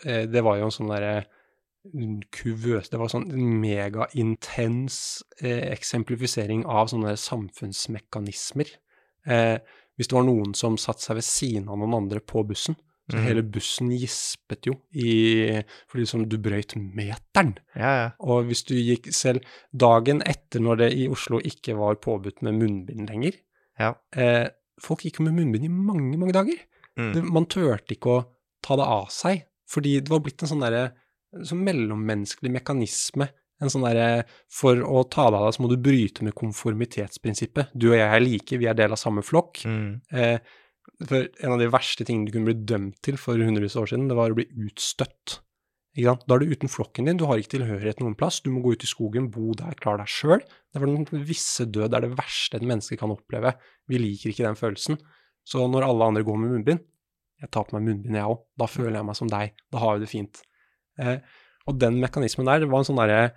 eh, det var jo en sånn derre mm, kuvøs Det var sånn megaintens eh, eksemplifisering av sånne samfunnsmekanismer. Eh, hvis det var noen som satte seg ved siden av noen andre på bussen, så mm. hele bussen gispet jo i Fordi liksom du brøyt meteren. Ja, ja. Og hvis du gikk selv dagen etter når det i Oslo ikke var påbudt med munnbind lenger Ja. eh, Folk gikk med munnbind i mange, mange dager. Mm. Det, man turte ikke å ta det av seg, fordi det var blitt en sånn derre sånn mellommenneskelig mekanisme. En sånn derre For å ta det av deg, så må du bryte med konformitetsprinsippet. Du og jeg er like, vi er del av samme flokk. Mm. Eh, for en av de verste tingene du kunne bli dømt til for hundrevis av år siden, det var å bli utstøtt. Da er du uten flokken din, du har ikke tilhørighet noen plass, du må gå ut i skogen, bo der, klare deg sjøl. Det var den visse død, det er det verste et menneske kan oppleve. Vi liker ikke den følelsen. Så når alle andre går med munnbind, jeg tar på meg munnbind jeg òg, da føler jeg meg som deg, da har vi det fint. Eh, og den mekanismen der, var en sånn derre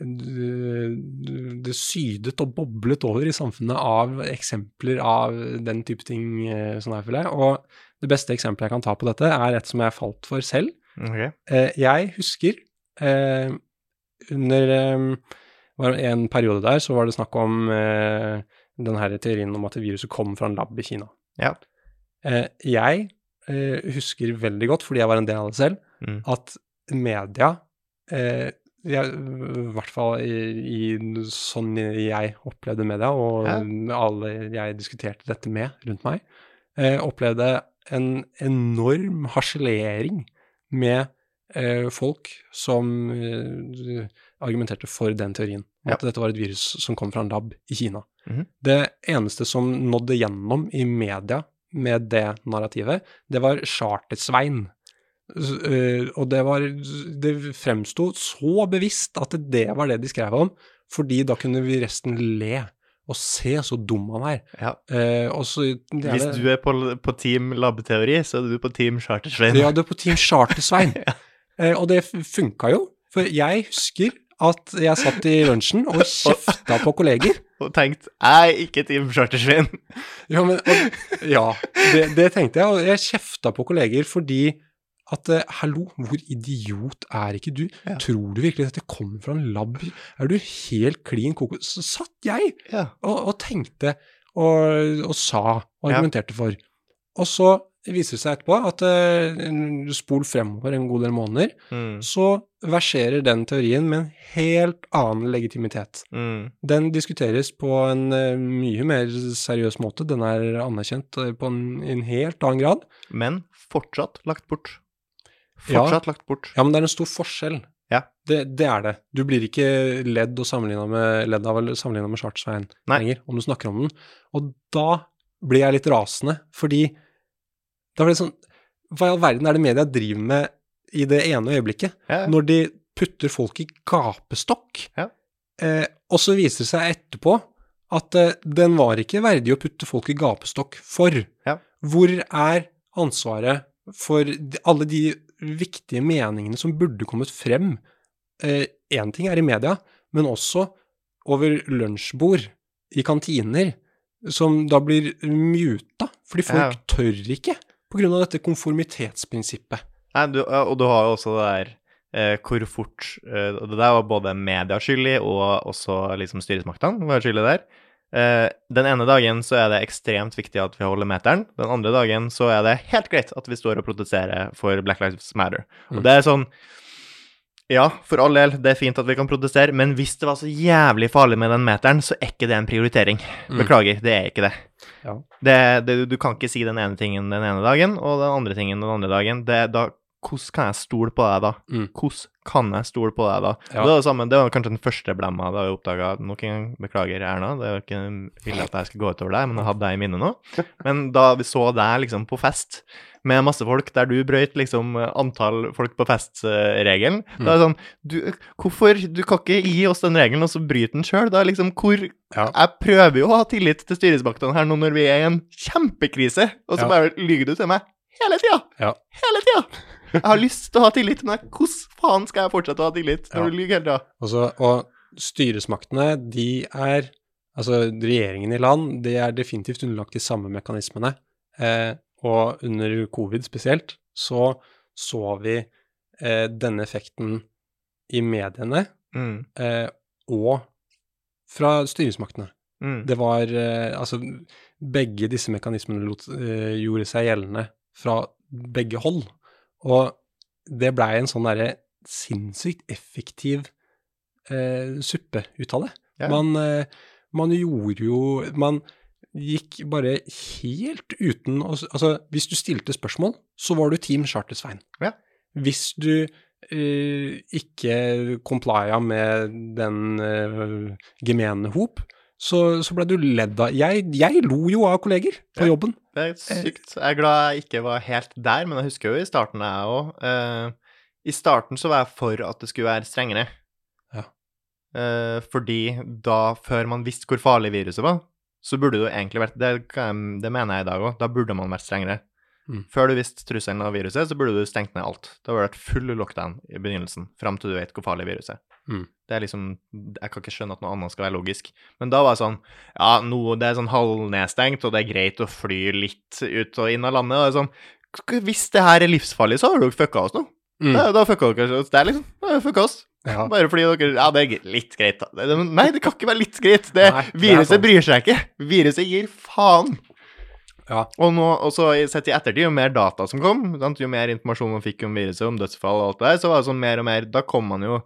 det sydet og boblet over i samfunnet av eksempler av den type ting som sånn her, føler jeg. Og det beste eksempelet jeg kan ta på dette, er et som jeg falt for selv. Ok. Eh, jeg husker eh, under eh, var en periode der så var det snakk om denne teorien om at viruset kom fra en lab i Kina. Ja. Eh, jeg eh, husker veldig godt, fordi jeg var en del av det selv, Mm. at media eh, I hvert fall i, i sånn jeg opplevde media, og Hæ? alle jeg diskuterte dette med rundt meg, eh, opplevde en enorm harselering med eh, folk som eh, argumenterte for den teorien. At Ja. Dette var et virus som kom fra en lab i Kina. Mhm. Det eneste som nådde gjennom i media med det narrativet, det var Charter-Svein. Eh, og det var Det fremsto så bevisst at det var det de skrev om, fordi da kunne vi resten le. Og se så dum han er. Ja. Eh, så det er Hvis du er på, på Team Labbeteori, så er du på Team Chartersveien. Ja, du er på Team Charter-Svein. eh, og det funka jo. For jeg husker at jeg satt i lunsjen og kjefta på kolleger. Og tenkt jeg er ikke Team Chartersveien. Ja, men, og, ja det, det tenkte jeg. Og jeg kjefta på kolleger fordi at eh, hallo, hvor idiot er ikke du? Ja. Tror du virkelig dette kommer fra en lab? Er du helt klin kokos? Så satt jeg Ja. og, og tenkte og, og sa og argumenterte for. Og så viser det seg etterpå at uh, spol fremover en god del måneder, Mm. så verserer den teorien med en helt annen legitimitet. Mm. Den diskuteres på en uh, mye mer seriøs måte. Den er anerkjent uh, på en, en helt annen grad. Men fortsatt lagt bort. Ja. Fortsatt lagt bort. Ja, men det er en stor forskjell. Ja. Det, det er det. Du blir ikke ledd, og sammenlignet med, ledd av eller sammenligna med Chartersveien lenger, om du snakker om den. Og da blir jeg litt rasende, fordi da blir det sånn Hva i all verden er det media driver med i det ene øyeblikket? Ja. Når de putter folk i gapestokk, Ja. eh, og så viser det seg etterpå at eh, den var ikke verdig å putte folk i gapestokk for. Ja. Hvor er ansvaret for alle de viktige meningene som burde kommet frem? Én ting er i media, men også over lunsjbord, i kantiner, som da blir muta, fordi folk Ja. tør ikke av dette konformitetsprinsippet. Nei, du, og du har jo også det der eh, hvor fort eh, Det der var både media skyld i, og også liksom styresmaktene var skyld i der. Eh, den ene dagen så er det ekstremt viktig at vi holder meteren. Den andre dagen så er det helt greit at vi står og protesterer for Black Lives Matter. Og Mm. det er sånn Ja, for all del, det er fint at vi kan protestere, men hvis det var så jævlig farlig med den meteren, så er ikke det en prioritering. Mm. Beklager, det er ikke det. Ja. det, det du kan ikke si den ene tingen den ene dagen, og den andre tingen den andre dagen. Det, da, hvordan kan jeg stole på deg da? Mm. Hvordan kan jeg stole på deg da? Ja. Det var det samme, det var kanskje den første blemma da jeg oppdaga Nok en gang, beklager, Erna, det var ikke ville at jeg skulle gå utover deg, men jeg hadde deg i minnet nå. Men da vi så deg liksom på fest med masse folk, der du brøyt liksom antall folk på fest-regelen, Mm. da er det sånn du, Hvorfor Du kan ikke gi oss den regelen, og så bryte den sjøl? Da er liksom hvor Ja. Jeg prøver jo å ha tillit til styresmaktene her nå når vi er i en kjempekrise, og så Ja. bare lyver du til meg hele tida! Ja. Hele tida! Jeg har lyst til å ha tillit, men hvordan faen skal jeg fortsette å ha tillit når du lyver hele tida? Også, og styresmaktene, de er Altså, regjeringen i land, de er definitivt underlagt de samme mekanismene. Eh, og under covid spesielt, så så vi eh, denne effekten i mediene Mm, eh, og fra styresmaktene. mm, Det var eh, Altså, begge disse mekanismene lot, eh, gjorde seg gjeldende fra begge hold. Og det blei en sånn derre sinnssykt effektiv eh, suppe ut av det. Ja. Man, eh, man gjorde jo Man gikk bare helt uten å Altså, hvis du stilte spørsmål, så var du Team Charter-Svein. Ja. Hvis du eh, ikke complya med den eh, gemene hop, så, så ble du ledd av jeg, jeg lo jo av kolleger på Ja. jobben. Det er sykt. Jeg er glad jeg ikke var helt der, men jeg husker jo i starten, jeg òg. I starten så var jeg for at det skulle være strengere. Ja. Uh, fordi da, før man visste hvor farlig viruset var, så burde det jo egentlig vært Det, det mener jeg i dag òg. Da burde man vært strengere. Mm. Før du visste trusselen av viruset, så burde du stengt ned alt. Det vært full lockdown i begynnelsen, fram til du vet hvor farlig viruset er. Mm. Det er liksom Jeg kan ikke skjønne at noe annet skal være logisk. Men da var det sånn Ja, noe, det er sånn halvnedstengt, og det er greit å fly litt ut og inn av landet. Og det er sånn Hvis det her er livsfarlig, så har dere fucka oss nå. Mm. Da, da fucka dere oss. Det er liksom Da fucka oss. Ja. Bare fordi dere Ja, det er litt greit, da. Nei, det kan ikke være litt greit. Det, Nei, det viruset sant. bryr seg ikke. Viruset gir faen. Ja. Og nå, også sett i ettertid, jo mer data som kom, sant? jo mer informasjon man fikk om viruset, om dødsfall og alt det der, så var det sånn mer og mer Da kom man jo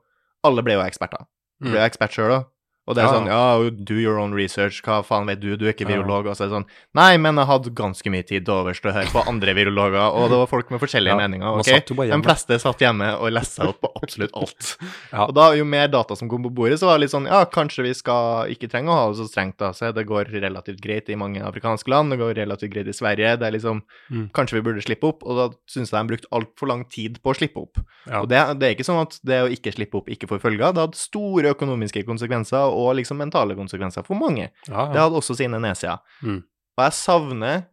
Alle ble jo eksperter. Mm. Ble jo ekspert sjøl òg. Og det er Ja. sånn ja, do your own research, hva faen vet du, du er ikke Ja. virolog. Og så er det sånn nei, men jeg hadde ganske mye tid overs til å høre på andre virologer, og det var folk med forskjellige Ja, meninger. ok? De fleste satt hjemme og leste seg opp på absolutt alt. Ja. Og da, jo mer data som kom på bordet, så var det litt sånn ja, kanskje vi skal ikke trenge å ha det så strengt, da. Se, det går relativt greit i mange afrikanske land, det går relativt greit i Sverige. Det er liksom Mm. Kanskje vi burde slippe opp, og da syns jeg de brukte altfor lang tid på å slippe opp. Ja. Og det, det er ikke sånn at det å ikke slippe opp ikke får følger. Det hadde store økonomiske konsekvenser og liksom mentale konsekvenser for mange. Ja, Det hadde også sine nedsider. Mm. Og jeg savner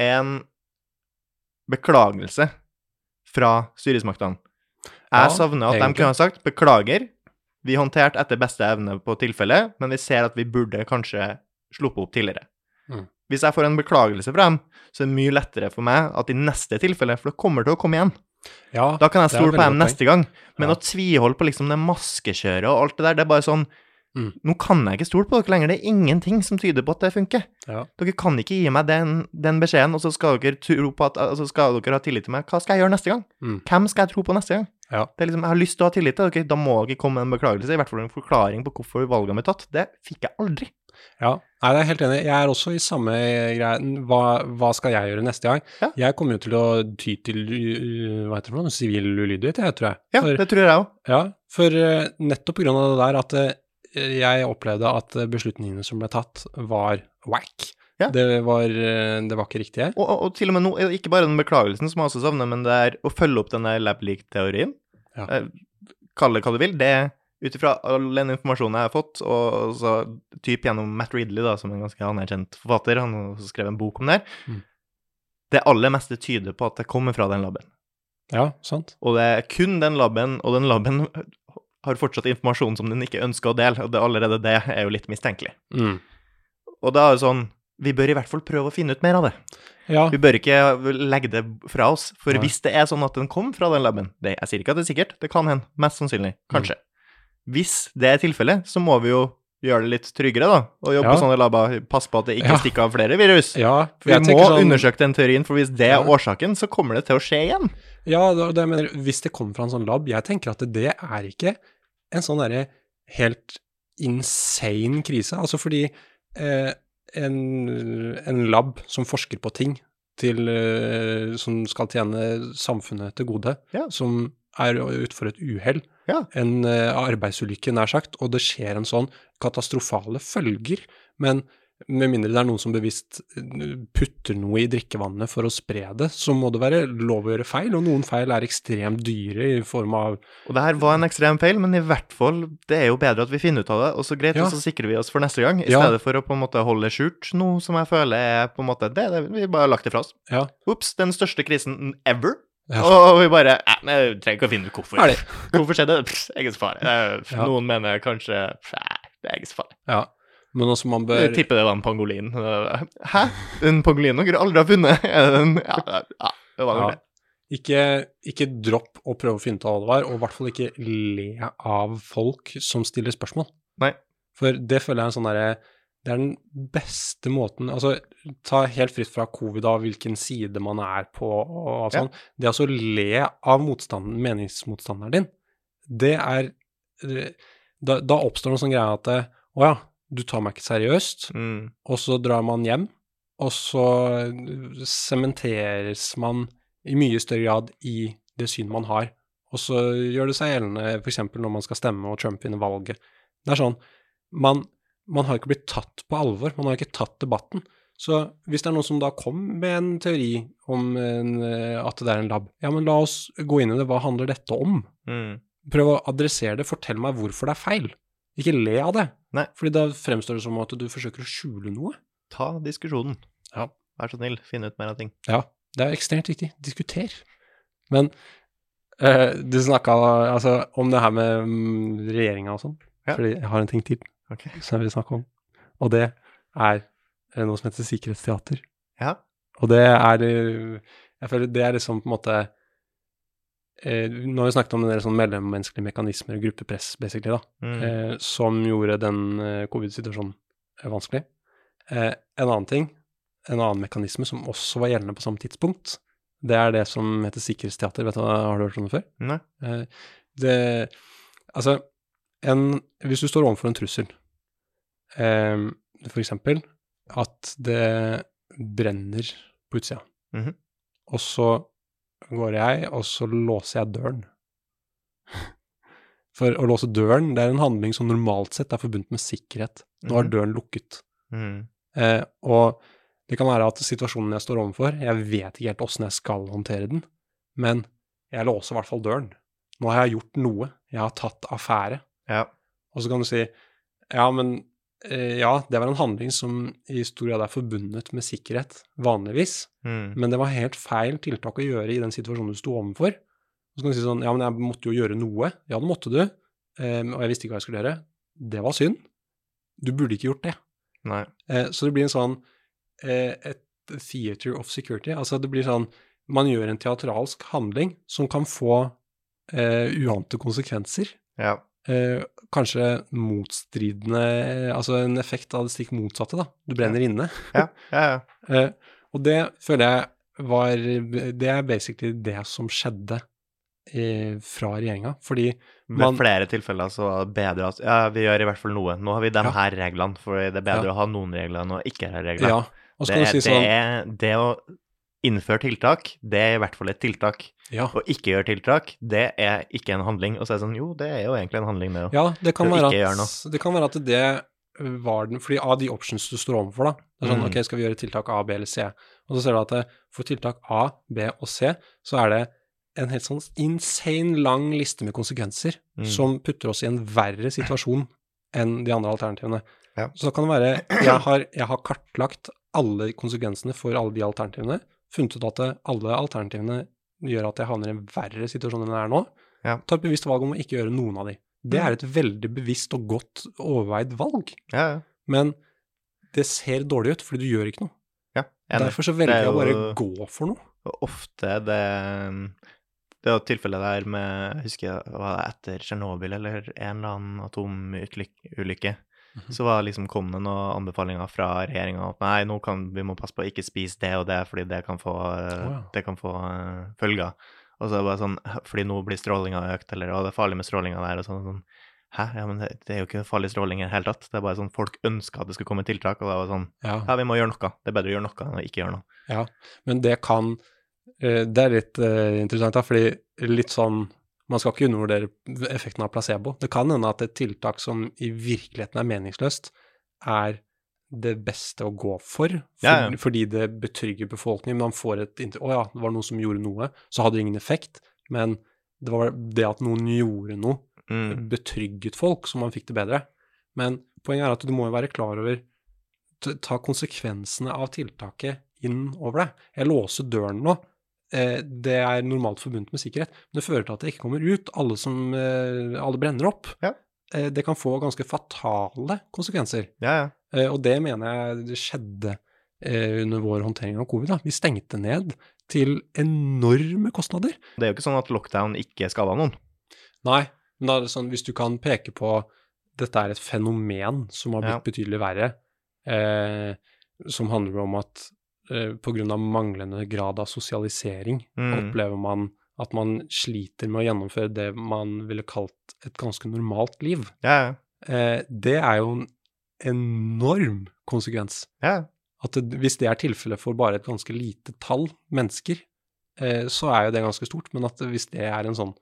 en beklagelse fra styresmaktene. Jeg Ja, savner at de kunne ha sagt 'beklager', vi håndterte etter beste evne på tilfellet, men vi ser at vi burde kanskje sluppet opp tidligere. Mm. Hvis jeg får en beklagelse fra dem, så er det mye lettere for meg at i neste tilfelle, for det kommer til å komme igjen, ja. da kan jeg stole på dem neste gang. Men Ja. å tviholde på liksom det maskekjøret og alt det der, det er bare sånn Mm. Nå kan jeg ikke stole på dere lenger. Det er ingenting som tyder på at det funker. Ja. Dere kan ikke gi meg den, den beskjeden, og så skal dere tro på at altså skal dere ha tillit til meg. Hva skal jeg gjøre neste gang? Mm. Hvem skal jeg tro på neste gang? Ja. Det liksom, Jeg har lyst til å ha tillit til dere, da må dere komme med en beklagelse, i hvert fall en forklaring på hvorfor valgene ble tatt. Det fikk jeg aldri. Ja, Nei, jeg er helt enig. Jeg er også i samme greie. Hva, hva skal jeg gjøre neste gang? Ja. Jeg kommer jo til å ty til hva heter det for noe, sivil ulydighet, jeg, tror jeg. Ja, for, det tror jeg òg. ja, for uh, nettopp på grunn av det der at uh, jeg opplevde at beslutningene som ble tatt, var whack. Ja. Det, var, uh, det var ikke riktig. Og, og, og til og med nå, ikke bare den beklagelsen som jeg også savner, men det er å følge opp denne lab-leak-teorien. Ja. Eh, Kall det hva du vil. Det er ut ifra all den informasjonen jeg har fått, og så typ gjennom Matt Ridley, da, som er en ganske anerkjent forfatter, han har også skrevet en bok om det her, Mm. det aller meste tyder på at det kommer fra den laben. Ja, sant. Og det er kun den laben, og den laben har fortsatt informasjon som den ikke ønsker å dele, og det allerede det er jo litt mistenkelig. Mm. Og da er det sånn Vi bør i hvert fall prøve å finne ut mer av det. Ja, Vi bør ikke legge det fra oss, for Nei. hvis det er sånn at den kom fra den laben det, Jeg sier ikke at det er sikkert, det kan hende. Mest sannsynlig. Kanskje. Hvis det er tilfellet, så må vi jo gjøre det litt tryggere, da. Og jobbe Ja. på sånne laber. Passe på at det ikke Ja. stikker av flere virus. ja Vi må sånn- undersøke den teorien, for hvis det er årsaken, så kommer det til å skje igjen. Ja, det, det mener, hvis det kommer fra en sånn lab, jeg tenker at det er ikke en sånn derre helt insane krise. Altså fordi eh, en, en lab som forsker på ting til, eh, som skal tjene samfunnet til gode, Ja. som er utfor et uhell, Ja. en eh, arbeidsulykke nær sagt, og det skjer en sånn katastrofale følger, men med mindre det er noen som bevisst eh, putter noe i drikkevannet for å spre det, så må det være lov å gjøre feil, og noen feil er ekstremt dyre i form av Og det her var en ekstrem feil, men i hvert fall, det er jo bedre at vi finner ut av det, og så greit, Ja. og så sikrer vi oss for neste gang, i Ja. stedet for å på en måte holde skjult, noe som jeg føler er på en måte det, det Vi bare har lagt det fra oss. Ja. Ops, den største krisen ever. Ja. Og vi bare nei, Jeg trenger ikke å finne ut hvorfor. Hvorfor skjedde det? Pff, ingen så. Eh. Noen mener kanskje pff, Det er egen fare. Ja. Men også man Jeg bør tipper det var en pangolin. Hæ? En pangolin dere aldri har funnet? Ja, ja det var ja. det. Ikke, ikke dropp å prøve å finne ut av hva det var, og i hvert fall ikke le av folk som stiller spørsmål. Nei. For det føler jeg er en sånn derre Det er den beste måten Altså, ta helt fritt fra covid av hvilken side man er på og alt Ja. sånn. Det altså å le av meningsmotstanderen din, det er Da, da oppstår det en sånn greie at Å ja, du tar meg ikke seriøst, Mm. og så drar man hjem, og så sementeres man i mye større grad i det synet man har. Og så gjør det seg gjeldende f.eks. når man skal stemme og Trump vinner valget. Det er sånn man, man har ikke blitt tatt på alvor, man har ikke tatt debatten. Så hvis det er noen som da kom med en teori om en, eh, at det er en lab, ja, men la oss gå inn i det, hva handler dette om? Mm. Prøv å adressere det, fortell meg hvorfor det er feil. Ikke le av det, Nei. fordi da fremstår det som at du forsøker å skjule noe. Ta diskusjonen. Ja. Vær så snill, finn ut mer av ting. Ja, det er ekstremt viktig. Diskuter. Men eh, du snakka altså, om det her med mm, regjeringa og sånn, Ja. fordi jeg har en ting til Ok. som jeg vil snakke om, og det er eh, noe som heter sikkerhetsteater. Ja. Og det er eh, Jeg føler det er liksom på en måte eh, Nå har vi snakket om en del sånn mellommenneskelige mekanismer og gruppepress, basically, da, Mm. eh, som gjorde den eh, covid-situasjonen eh, vanskelig. Eh, en annen ting, en annen mekanisme som også var gjeldende på samme tidspunkt, det er det som heter sikkerhetsteater. Vet du, har du hørt om det før? Nei. Eh, det Altså, en, hvis du står overfor en trussel, eh, for eksempel at det brenner på utsida, Mhm. og så går jeg, og så låser jeg døren. For å låse døren, det er en handling som normalt sett er forbundet med sikkerhet. Nå er Mhm. døren lukket. Mm. Eh, og det kan være at situasjonen jeg står overfor, jeg vet ikke helt åssen jeg skal håndtere den, men jeg låser i hvert fall døren. Nå har jeg gjort noe. Jeg har tatt affære. Ja. Og så kan du si ja, men ja, det var en handling som i stor grad er forbundet med sikkerhet, vanligvis, Mm. men det var helt feil tiltak å gjøre i den situasjonen du sto overfor. Så kan du si sånn ja, men jeg måtte jo gjøre noe. Ja, det måtte du, eh, og jeg visste ikke hva jeg skulle gjøre. Det var synd. Du burde ikke gjort det. Nei. Eh, så det blir en sånn eh, et theater of security. Altså det blir sånn Man gjør en teatralsk handling som kan få eh, uante konsekvenser. Ja. Eh, kanskje motstridende Altså en effekt av det stikk motsatte, da. Du brenner inne. Ja. ja, ja. Eh, og det føler jeg var Det er basically det som skjedde eh, fra regjeringa. Fordi man, Med flere tilfeller så var det bedre at ja, vi gjør i hvert fall noe. Nå har vi de Ja. her reglene, for det er bedre Ja. å ha noen regler enn å ikke ha regler. Ja. Og skal det, si sånn det, det å innføre tiltak, det er i hvert fall et tiltak. Ja. Å ikke gjøre tiltak, det er ikke en handling. Og så er det sånn, jo, det er jo egentlig en handling, det òg. Ja, det kan, å være at, det kan være at det var den Fordi av de options du står overfor, da Det er sånn, Mm. ok, skal vi gjøre tiltak A, B eller C? Og så ser du at det, for tiltak A, B og C, så er det en helt sånn insane lang liste med konsekvenser Mm. som putter oss i en verre situasjon enn de andre alternativene. Ja. Så da kan det være jeg har, jeg har kartlagt alle konsekvensene for alle de alternativene, funnet ut at alle alternativene gjør at jeg havner i en verre situasjon enn jeg er nå. Ja. Ta et bevisst valg om å ikke gjøre noen av de. Det Mm. er et veldig bevisst og godt overveid valg, Ja, ja. men det ser dårlig ut fordi du gjør ikke noe. ja. Derfor så velger er jeg å bare gå for noe. Ofte det Det er jo tilfellet der med Jeg husker det var etter Tsjernobyl eller en eller annen atomulykke. Mhm. Så var liksom kom det noen anbefalinger fra regjeringa at nei, nå kan vi må passe på å ikke spise det og det, fordi det kan få, eh, ja. det kan få uh, følger. Og så er det bare sånn Fordi nå blir strålinga økt, eller å, det er farlig med strålinga der, og sånn. sånn. Hæ? Ja, men det, det er jo ikke farlig stråling i det hele tatt. Det er bare sånn folk ønsker at det skal komme tiltak, og det var sånn Ja. Ja, vi må gjøre noe. Det er bedre å gjøre noe enn å ikke gjøre noe. Ja, Men det kan eh, Det er litt uh, interessant, da, fordi litt sånn Man skal ikke undervurdere effekten av placebo. Det kan hende at et tiltak som i virkeligheten er meningsløst, er det beste å gå for, for Ja, ja. fordi det betrygger befolkningen. Man får et inntrykk Å ja, det var noen som gjorde noe, så hadde det ingen effekt. Men det var det at noen gjorde noe, Mm. betrygget folk, så man fikk det bedre. Men poenget er at du må jo være klar over Ta konsekvensene av tiltaket inn over deg. Jeg låser døren nå. Eh, det er normalt forbundet med sikkerhet, men det fører til at det ikke kommer ut. Alle, som, eh, alle brenner opp. Ja. Eh, det kan få ganske fatale konsekvenser. Ja, ja. Og det mener jeg det skjedde under vår håndtering av covid. Da. Vi stengte ned til enorme kostnader. Det er jo ikke sånn at lockdown ikke skada noen. Nei, men da er det sånn, hvis du kan peke på dette er et fenomen som har blitt betydelig verre, eh, som handler om at eh, av manglende grad av sosialisering Mm. opplever man at man sliter med å gjennomføre det man ville kalt et ganske normalt liv. Ja, ja. Eh, det er jo en enorm konsekvens. ja. At det, hvis det er tilfellet for bare et ganske lite tall mennesker, eh, så er jo det ganske stort. Men at hvis det er en sånn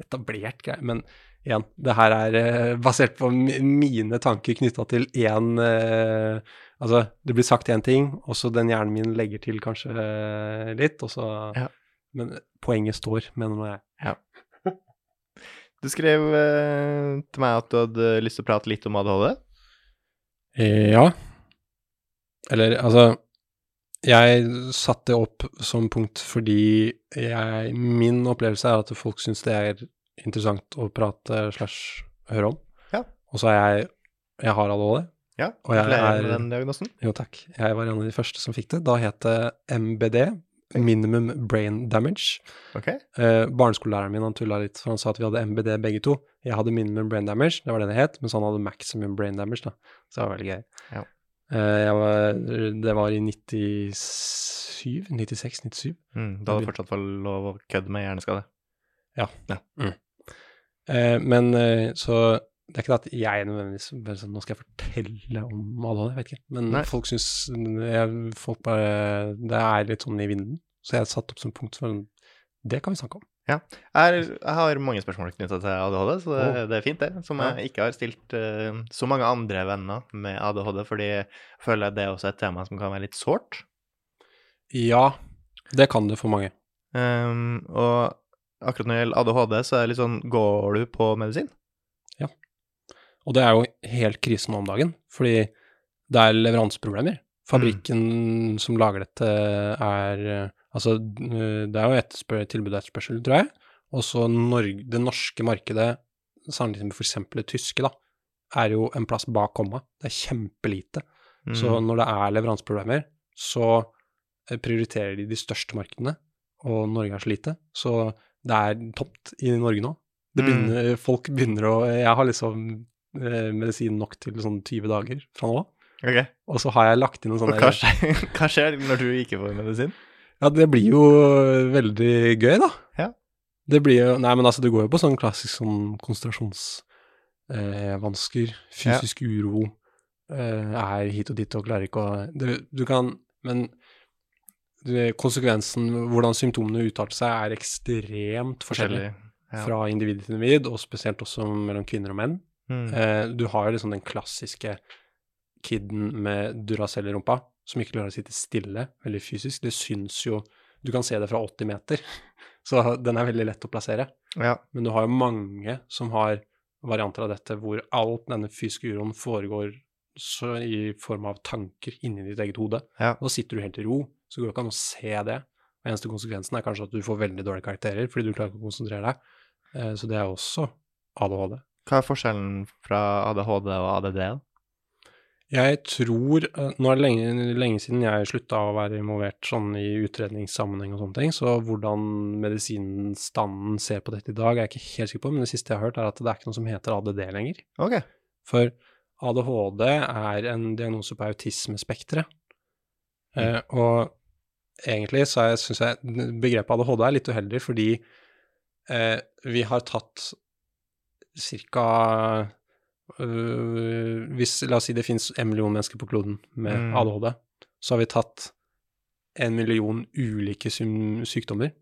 etablert greie Men igjen, det her er eh, basert på mine tanker knytta til én eh, Altså, det blir sagt én ting, og så den hjernen min legger til kanskje eh, litt, og så Ja. Men poenget står, mener jeg. jeg. Du skrev eh, til meg at du hadde lyst til å prate litt om ADHD. Eh, Ja. Eller, altså Jeg satte det opp som punkt fordi jeg, min opplevelse er at folk syns det er interessant å prate slash høre om. Ja. Og så er jeg Jeg har ADHD. Ja, Og jeg er- med den diagnosen. Jo, takk. Jeg var en av de første som fikk det. Da het det MBD. Minimum Brain Damage. Okay. Eh, barneskolelæreren min han tulla litt, for han sa at vi hadde MBD begge to. Jeg hadde minimum brain damage, det var det det het, mens han hadde maximum brain damage. da. Så det var veldig gøy. Ja. Eh, var, det var i 97? 96? 97? Mm, da det fortsatt var lov å kødde med hjerneskade. Eh, men eh, så det er ikke det at jeg nødvendigvis bare sånn, Nå skal jeg fortelle om ADHD, jeg vet ikke. Men Nei. folk syns folk bare, Det er litt sånn i vinden. Så jeg satte opp som punkt for Det kan vi snakke om. Er, jeg har mange spørsmål knytta til ADHD, så det, Å. det er fint, det. Som jeg ikke har stilt uh, så mange andre venner med ADHD, fordi jeg føler det er også et tema som kan være litt sårt. Ja, det kan det for mange. Um, og akkurat når det gjelder ADHD, så er det litt sånn Går du på medisin? Og det er jo helt krise nå om dagen, fordi det er leveranseproblemer. Fabrikken som lager dette er eh, Altså, eh, det er jo etterspør, tilbud og etterspørsel, tror jeg. Og så det norske markedet, sammenlignet med f.eks. det tyske, da, er jo en plass bak komma. Det er kjempelite. Mm. Så når det er leveranseproblemer, så eh, prioriterer de de største markedene, og Norge er så lite. Så det er tomt i Norge nå. Det Mm. Folk begynner å Jeg har liksom medisin nok til sånn 20 dager fra nå. Ok. Og så har jeg lagt inn en sånn Og hva skjer, hva skjer når du ikke får medisin? Ja, det blir jo veldig gøy, da. Ja. Det blir jo Nei, men altså, det går jo på sånn klassisk sånn konsentrasjonsvansker, eh, fysisk uro, eh, er hit og dit og klarer ikke å det, Du kan Men det, konsekvensen, hvordan symptomene uttalte seg, er ekstremt forskjellig Ja. fra individ til individ, og spesielt også mellom kvinner og menn. Mm. Eh, du har jo liksom den klassiske kiden med Duracell i rumpa, som ikke klarer å sitte stille, veldig fysisk. Det syns jo Du kan se det fra 80 meter, så den er veldig lett å plassere. ja. Men du har jo mange som har varianter av dette hvor alt denne fysiske uroen foregår så i form av tanker inni ditt eget hode. Ja. Da sitter du helt i ro, så går det ikke an å se det. Og eneste konsekvensen er kanskje at du får veldig dårlige karakterer fordi du klarer ikke å konsentrere deg. Eh, Så det er også ADHD. Hva er forskjellen fra ADHD og ADD? Jeg tror eh, Nå er det lenge, lenge siden jeg slutta å være involvert sånn i utredningssammenheng og sånne ting, så hvordan medisinstanden ser på dette i dag, er jeg ikke helt sikker på, men det siste jeg har hørt, er at det er ikke noe som heter ADD lenger. Ok. For ADHD er en diagnose på autismespekteret. Eh, og egentlig så syns jeg begrepet ADHD er litt uheldig, fordi eh, vi har tatt ca. hvis La oss si det finnes en million mennesker på kloden med Mm. ADHD, så har vi tatt en million ulike sykdommer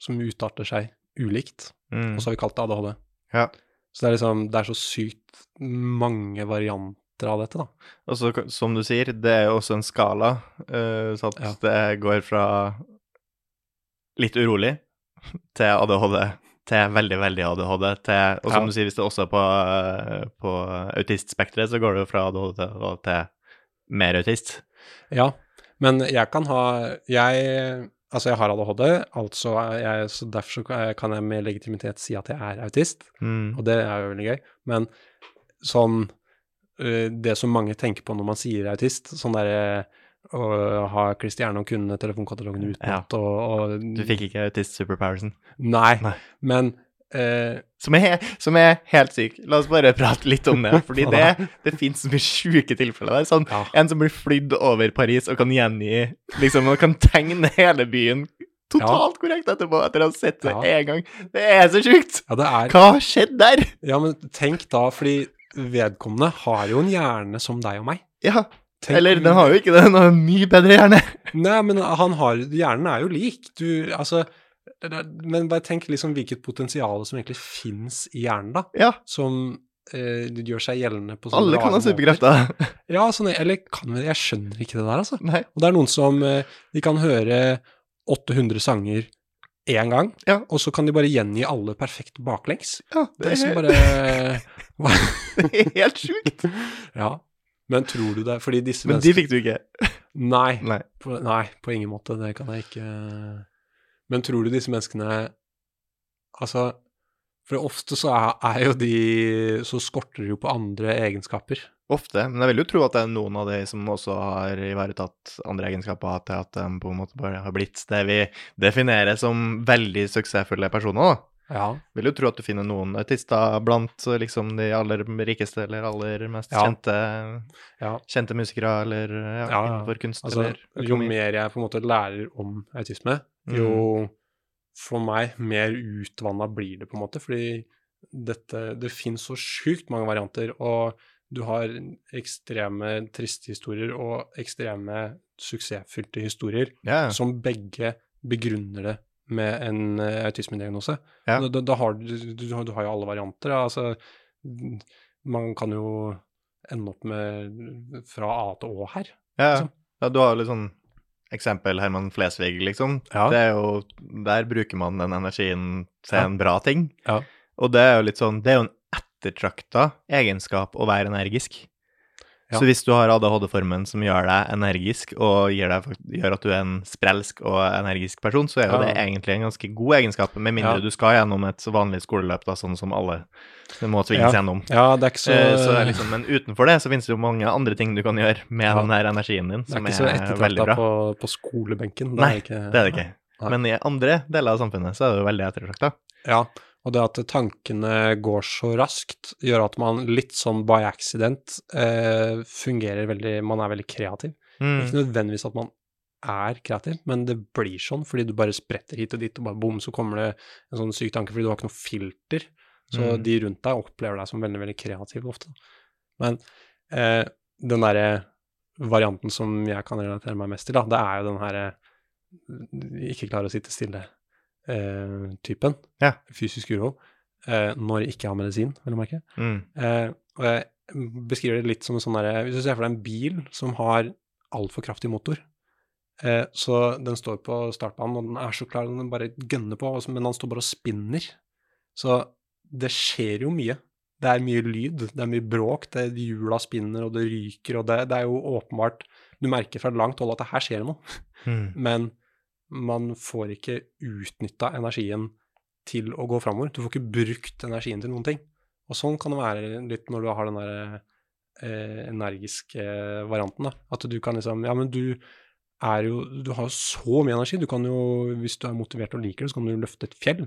som utarter seg ulikt, Mm. og så har vi kalt det ADHD. Ja. Så det er liksom, det er så sykt mange varianter av dette, da. Og så, som du sier, det er jo også en skala, uh, så at Ja. det går fra litt urolig til ADHD, til veldig, veldig ADHD, til Og som Ja. du sier, hvis det også er på, eh, på autistspekteret, så går det jo fra ADHD til, til mer autist. Ja, men jeg kan ha Jeg Altså, jeg har ADHD, altså jeg, så derfor så kan jeg- med legitimitet si at jeg er autist, Mm. og det er jo veldig gøy. Men sånn øh, Det som mange tenker på når man sier autist, sånn derre å ha Christiane og kunne telefonkatalogen Ja. og, og Du fikk ikke autist-superpowersen. Nei, Nei. men eh, Som er, som er helt syk. La oss bare prate litt om det, fordi det, det finnes så mye sjuke tilfeller der. Sånn, Ja. En som blir flydd over Paris og kan gjengi liksom, og kan tegne hele byen totalt korrekt etterpå, etter å ha sett det Ja. én gang. Det er så sjukt! Ja, det er Hva har skjedd der? Ja, men tenk da, fordi vedkommende har jo en hjerne som deg og meg. Ja, Tenk- eller den har jo ikke det, den har en mye bedre hjerne. Nei, men han har Hjernen er jo lik. Du, altså er- Men bare tenk liksom hvilket potensial som egentlig fins i hjernen, da. Ja, Som eh, gjør seg gjeldende på sånne alle kan ha superkrefter. Ja, sånn, eller kan vi Jeg skjønner ikke det der, altså. Nei. Og det er noen som eh, De kan høre 800 sanger én gang, Ja. og så kan de bare gjengi alle perfekt baklengs. Ja, Det er liksom bare det er helt sjukt. Ja. Men tror du det Fordi disse Men de fikk du ikke. Nei. Nei. På, nei, på ingen måte. Det kan jeg ikke Men tror du disse menneskene Altså For ofte så er, er jo de Så skorter det jo på andre egenskaper. Ofte, men jeg vil jo tro at det er noen av de som også har ivaretatt andre egenskaper til at de på en måte bare har blitt det vi definerer som veldig suksessfulle personer. da. Ja. Vil jo tro at du finner noen autister blant liksom de aller rikeste eller aller mest Ja. kjente, ja. kjente musikere eller innenfor kunst Altså, eller jo mer jeg på en måte lærer om autisme, Mm. jo for meg mer utvanna blir det, på en måte. Fordi dette Det finnes så sjukt mange varianter, og du har ekstreme triste historier og ekstreme suksessfylte historier ja. som begge begrunner det med en eh, autismediagnose. Ja. Da, da, har du, du, har- du har jo alle varianter. Ja. Altså, man kan jo ende opp med fra A til Å her. ja. liksom. ja du har litt sånn eksempel Herman Flesvig, liksom. Ja. Det er jo, der bruker man den energien til en bra ting. Ja. Og det er jo litt sånn, det er jo en ettertrakta egenskap å være energisk. Ja. Så hvis du har ADHD-formen som gjør deg energisk, og gir deg, gjør at du er en sprelsk og energisk person, så er jo Ja. det egentlig en ganske god egenskap, med mindre Ja. du skal gjennom et vanlig skoleløp, da, sånn som alle må tvinges gjennom. Ja, det er ikke så, Eh, Så, er liksom, men utenfor det så finnes det jo mange andre ting du kan gjøre med den der energien din, som er veldig bra. så er, veldig ettertrakta bra. på, på skolebenken. Nei, er ikke, Det er det ikke. Nei. Men i andre deler av samfunnet så er det jo veldig ettertrakta. Ja, og det at tankene går så raskt, gjør at man litt sånn by accident eh, fungerer veldig Man er veldig kreativ. Mm. Ikke nødvendigvis at man er kreativ, men det blir sånn fordi du bare spretter hit og dit, og bare bom, så kommer det en sånn syk tanke fordi du har ikke noe filter. Så Mm. de rundt deg opplever deg som veldig, veldig kreativ ofte. Men eh, den derre varianten som jeg kan relatere meg mest til, da, det er jo den herre ikke klare å sitte stille-typen. Ja. Fysisk uro. Eh, når ikke har medisin, vil jeg merke. Mm. Eh, og jeg beskriver det litt som en sånn derre Hvis du ser for deg en bil som har altfor kraftig motor, eh, så den står på startbanen, og den er så klar, den bare gønner på, men han står bare og spinner. Så det skjer jo mye. Det er mye lyd, det er mye bråk, det er hjula spinner, og det ryker, og det, det er jo åpenbart Du merker fra langt hold at det her skjer noe, Mm. men man får ikke utnytta energien til å gå framover. Du får ikke brukt energien til noen ting. Og sånn kan det være litt når du har den der eh, energiske varianten, da. At du kan liksom Ja, men du er jo Du har jo så mye energi. Du kan jo, hvis du er motivert og liker det, så kan du løfte et fjell.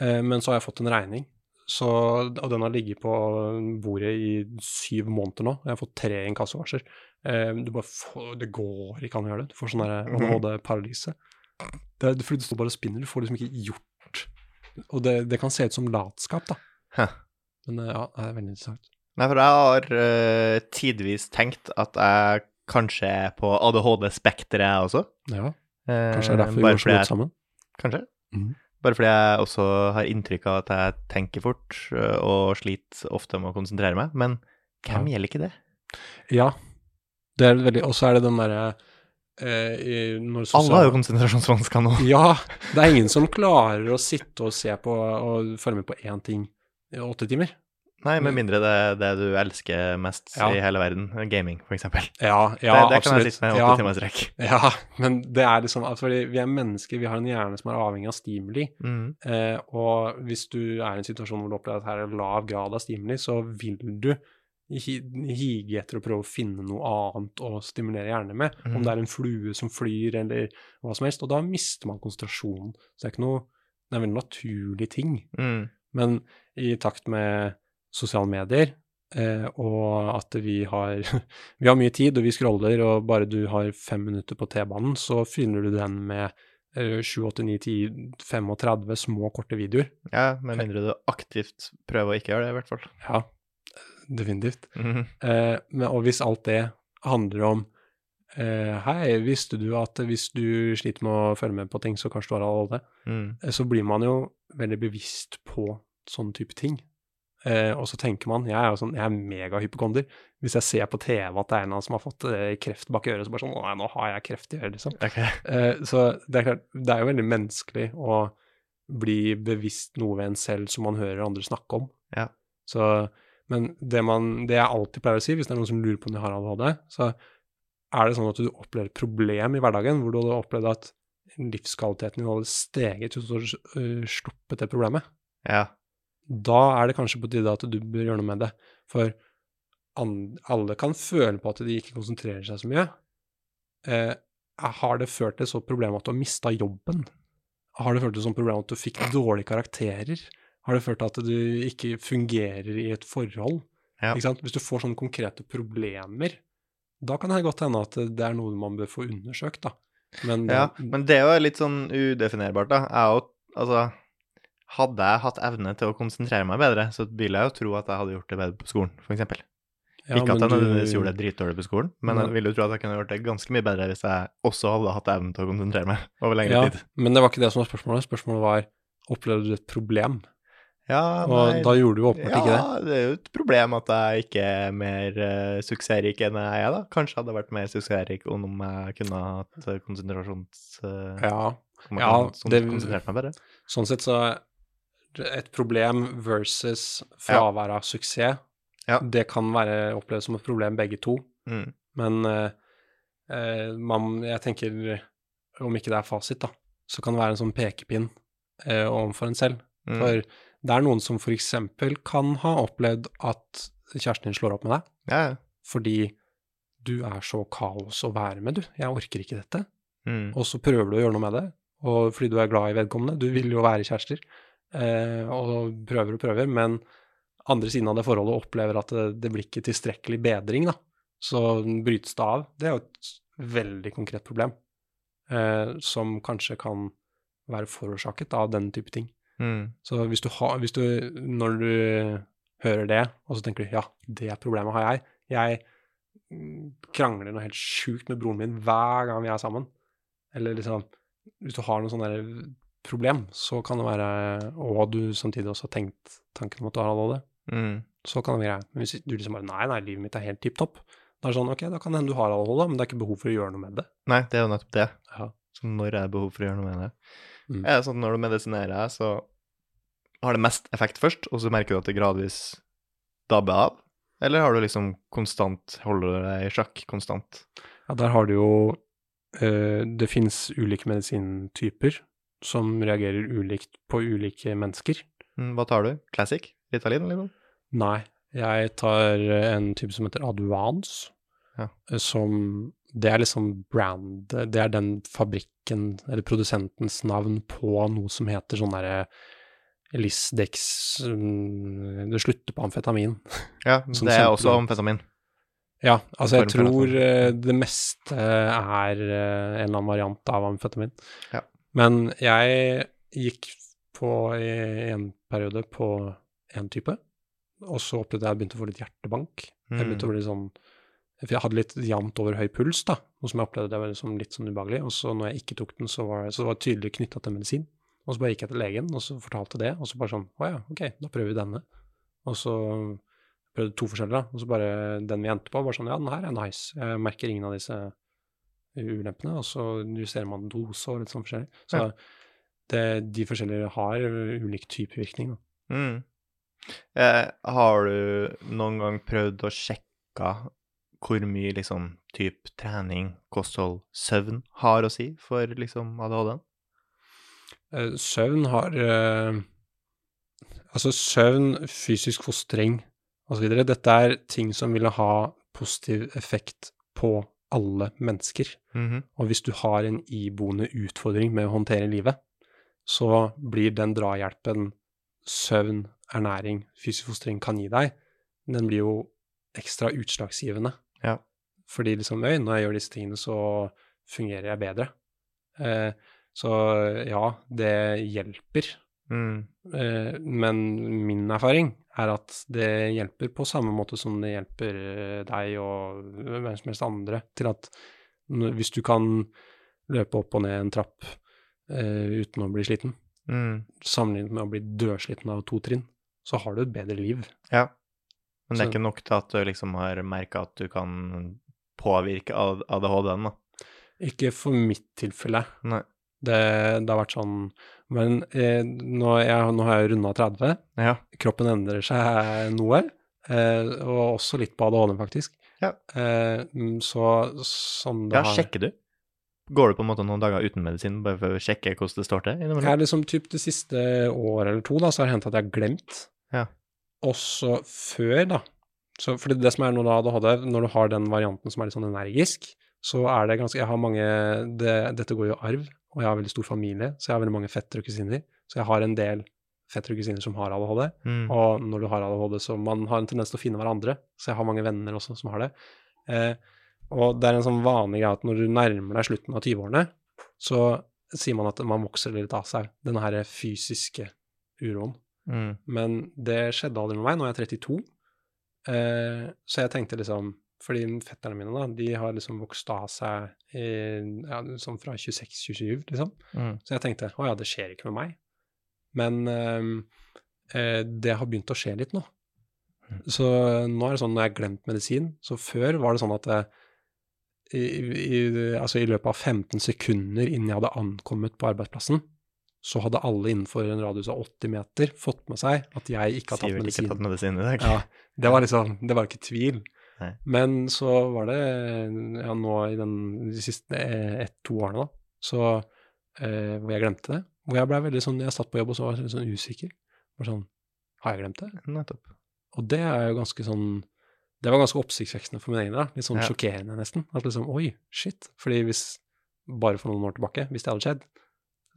Eh, men så har jeg fått en regning, så, og den har ligget på bordet i syv måneder nå. Jeg har fått tre inkassovarsler. Eh, det går ikke an å gjøre det. Du får sånn der ADHD-paralyse. Det er fordi du står bare og spinner. Du får liksom ikke gjort Og det, det kan se ut som latskap, da. Hæ. Men eh, ja, det er veldig interessant. Nei, for jeg har uh, tidvis tenkt at jeg kanskje er på ADHD-spekteret, også. Ja, Eh, kanskje det er derfor vi går så godt sammen. Kanskje. Mm. Bare fordi jeg også har inntrykk av at jeg tenker fort og sliter ofte med å konsentrere meg. Men hvem gjelder ikke det? Ja, det er veldig Og så er det den derre eh, når Alle har jo sosial- konsentrasjonsvansker nå. Ja, det er ingen som klarer å sitte og se på og følge med på én ting i åtte timer. Nei, med mindre det er det du elsker mest Ja. i hele verden. Gaming, eksempel. Ja, ja, det, det kan jeg sitte med åtte ja, timer i strekk. ja, men det er liksom altså, vi er mennesker, vi har en hjerne som er avhengig av stimuli. Mm. Eh, og hvis du er i en situasjon hvor du opplever at her er lav grad av stimuli, så vil du hige etter å prøve å finne noe annet å stimulere hjernen med. Mm. Om det er en flue som flyr, eller hva som helst. Og da mister man konsentrasjonen. Så det er ikke noe Det er en veldig naturlig ting. Mm. Men i takt med sosiale medier, eh, og at vi har Vi har mye tid, og vi scroller, og bare du har fem minutter på T-banen, så fyller du den med eh, 7, 8, 9, 10, 35 små, korte videoer. Ja, med mindre du aktivt prøver å ikke gjøre det, i hvert fall. Ja, definitivt. Eh, men, og hvis alt det handler om eh, Hei, visste du at hvis du sliter med å følge med på ting, så kanskje du har ADHD? Mm. Eh, Så blir man jo veldig bevisst på sånne type ting. Eh, og så tenker man Jeg er jo sånn, jeg er megahypokonder. Hvis jeg ser på TV at det er en av dem som har fått eh, kreft bak i øret, så bare sånn nei, nå har jeg kreft i øret, liksom. Okay. Eh, så det er klart, det er jo veldig menneskelig å bli bevisst noe ved en selv som man hører andre snakke om. Ja. Så, men det, man, det jeg alltid pleier å si, hvis det er noen som lurer på om de har ADHD, så er det sånn at du opplever et problem i hverdagen hvor du hadde opplevd at livskvaliteten din hadde steget hvis du hadde sluppet det problemet. Ja. Da er det kanskje på tide at du bør gjøre noe med det. For alle kan føle på at de ikke konsentrerer seg så mye. Eh, har det ført til sånt problem at du har mista jobben? Har det ført til et sånt problem at du fikk dårlige karakterer? Har det ført til at du ikke fungerer i et forhold? Ja. Hvis du får sånne konkrete problemer, da kan det godt hende at det er noe man bør få undersøkt, da. Men, ja. Men det er jo litt sånn udefinerbart, da. Jeg jo Altså, hadde jeg hatt evne til å konsentrere meg bedre, så ville jeg jo tro at jeg hadde gjort det bedre på skolen, f.eks. Ja, ikke at jeg nødvendigvis gjorde det dritdårlig på skolen, men ja. jeg ville jo tro at jeg kunne gjort det ganske mye bedre hvis jeg også hadde hatt evnen til å konsentrere meg over lengre Ja, tid. men det var ikke det som var spørsmålet. Spørsmålet var opplevde du et problem? Ja, Og da gjorde du åpenbart ikke det. Ja, det er jo et problem at jeg ikke er mer uh, suksessrik enn jeg er, da. Kanskje hadde jeg vært mer suksessrik om jeg kunne hatt eh, konsentrasjons... Uh, Ja, ja, det- konsentrert meg bedre. sånn sett så Et problem versus fravær av suksess, Ja. det kan være opplevd som et problem begge to. Mm. Men uh, man, jeg tenker, om ikke det er fasit, da, så kan det være en sånn pekepinn uh, overfor en selv. Mm. For det er noen som f.eks. kan ha opplevd at kjæresten din slår opp med deg Ja, fordi du er så kaos å være med, du. Jeg orker ikke dette. Mm. Og så prøver du å gjøre noe med det, og fordi du er glad i vedkommende. Du vil jo være kjærester, eh, og prøver og prøver, men andre siden av det forholdet opplever at det, det blir ikke tilstrekkelig bedring, da. Så brytes det av. Det er jo et veldig konkret problem, eh, som kanskje kan være forårsaket av den type ting. Mm. Så hvis du har hvis du, Når du hører det, og så tenker du ja, det problemet har jeg. Jeg mm, krangler noe helt sjukt med broren min hver gang vi er sammen. Eller liksom Hvis du har noe sånn der problem, så kan det være Og du samtidig også har tenkt tanken om at du har ADHD, Mm. så kan det være greit. Men hvis du liksom bare Nei, nei, livet mitt er helt tipp topp. Da er det sånn, ok, da kan det hende du har ADHD, men det er ikke behov for å gjøre noe med det. Nei, det er jo nettopp det. Ja. Så når er det behov for å gjøre noe med det? Mm. Er det sånn at når du medisinerer, så har det mest effekt først, og så merker du at det gradvis dabber av? Eller har du liksom konstant, holder deg i sjakk konstant? Ja, der har du jo eh, Det finnes ulike medisintyper som reagerer ulikt på ulike mennesker. Mm, Hva tar du? Classic? Ritalin, liksom? Nei, jeg tar en type som heter Advance, Ja. eh, som Det er liksom brand Det er den fabrikken, eller produsentens navn på noe som heter sånn derre Lisdex mm, Det slutter på amfetamin. Ja, det er også amfetamin. Ja, altså jeg tror eh, det meste er eh, en eller annen variant av amfetamin. Ja. Men jeg gikk på i en periode på én type, og så opplevde jeg at jeg begynte å få litt hjertebank. Jeg begynte å Mm. bli sånn For jeg hadde litt jevnt over høy puls, da, noe som jeg opplevde det var liksom litt sånn ubehagelig. Og så når jeg ikke tok den, så var, så var det tydelig knytta til medisin. Og så bare gikk jeg til legen, og så fortalte det, og så bare sånn Å ja, ok, da prøver vi denne. Og så prøvde to forskjellige. Og så bare den vi endte på, var sånn Ja, den her er nice. Jeg merker ingen av disse ulempene. Og så justerer man dose og litt sånn forskjellig. Så Ja. det, de forskjellige har ulik type virkning, da. Mm. Eh, har du noen gang prøvd å sjekke hvor mye liksom type trening, kosthold, søvn har å si for liksom ADHD-en? Søvn har eh, Altså søvn, fysisk fostring osv. Dette er ting som ville ha positiv effekt på alle mennesker. Mhm. Og hvis du har en iboende utfordring med å håndtere livet, så blir den drahjelpen søvn, ernæring, fysisk fostring kan gi deg, den blir jo ekstra utslagsgivende. Ja. Fordi liksom, øy, når jeg gjør disse tingene, så fungerer jeg bedre. Eh, så ja, det hjelper. Mm. Eh, men min erfaring er at det hjelper på samme måte som det hjelper eh, deg og hvem som helst andre, til at hvis du kan løpe opp og ned en trapp eh, uten å bli sliten, Mm. sammenlignet med å bli dødsliten av to trinn, så har du et bedre liv. Ja. Men det er Så- ikke nok til at du liksom har merka at du kan påvirke ADHD-en, da. Ikke for mitt tilfelle. Nei. Det, det har vært sånn Men eh, nå, jeg, nå har jeg runda 30. Ja. kroppen endrer seg noe, eh, og også litt på ADHD, faktisk. Ja. Eh, mm, så sånn det ja, har sjekker du? Går du på en måte noen dager uten medisin bare for å sjekke hvordan det står til? Jeg er liksom typ det siste året eller to, da, så har det hendt at jeg har glemt. Ja. Også før, da. Så, fordi det som er du har ADHD, når du har den varianten som er litt sånn energisk, så er det ganske Jeg har mange det, Dette går jo arv, og jeg har veldig stor familie, så jeg har veldig mange fettere og kusiner. Så jeg har en del fettere og kusiner som har ADHD. Mm. Og når du har ADHD, så man har en tendens til å finne hverandre. Så jeg har mange venner også som har det. Eh, og det er en sånn vanlig greie at når du nærmer deg slutten av 20-årene, så sier man at man vokser litt av seg. Denne her fysiske uroen. Mm. Men det skjedde aldri med meg. Nå er jeg 32. Eh, så jeg tenkte liksom Fordi fetterne mine, da, de har liksom vokst av seg i, ja, sånn fra 26-27, liksom. Mm. Så jeg tenkte å ja, det skjer ikke med meg. Men eh, eh, det har begynt å skje litt nå. Mm. Så nå er det sånn når jeg har glemt medisin Så før var det sånn at eh, i, i, altså i løpet av 15 sekunder innen jeg hadde ankommet på arbeidsplassen, så hadde alle innenfor en radius av 80 meter fått med seg at jeg ikke har tatt Sivert ikke medisin. tatt medisin i dag. Ja, det var liksom, det var ikke tvil. Nei. Men så var det, ja nå i den, de siste ett-to årene da, så eh, hvor jeg glemte det. Hvor jeg ble veldig sånn, jeg satt på jobb og så var jeg sånn usikker. Var sånn, har jeg glemt det? Nettopp. Og det er jo ganske sånn, det var ganske oppsiktsvekkende for min egen del. Litt sånn Ja. sjokkerende nesten. At liksom, oi, shit. Fordi hvis, bare for noen år tilbake, hvis det hadde skjedd,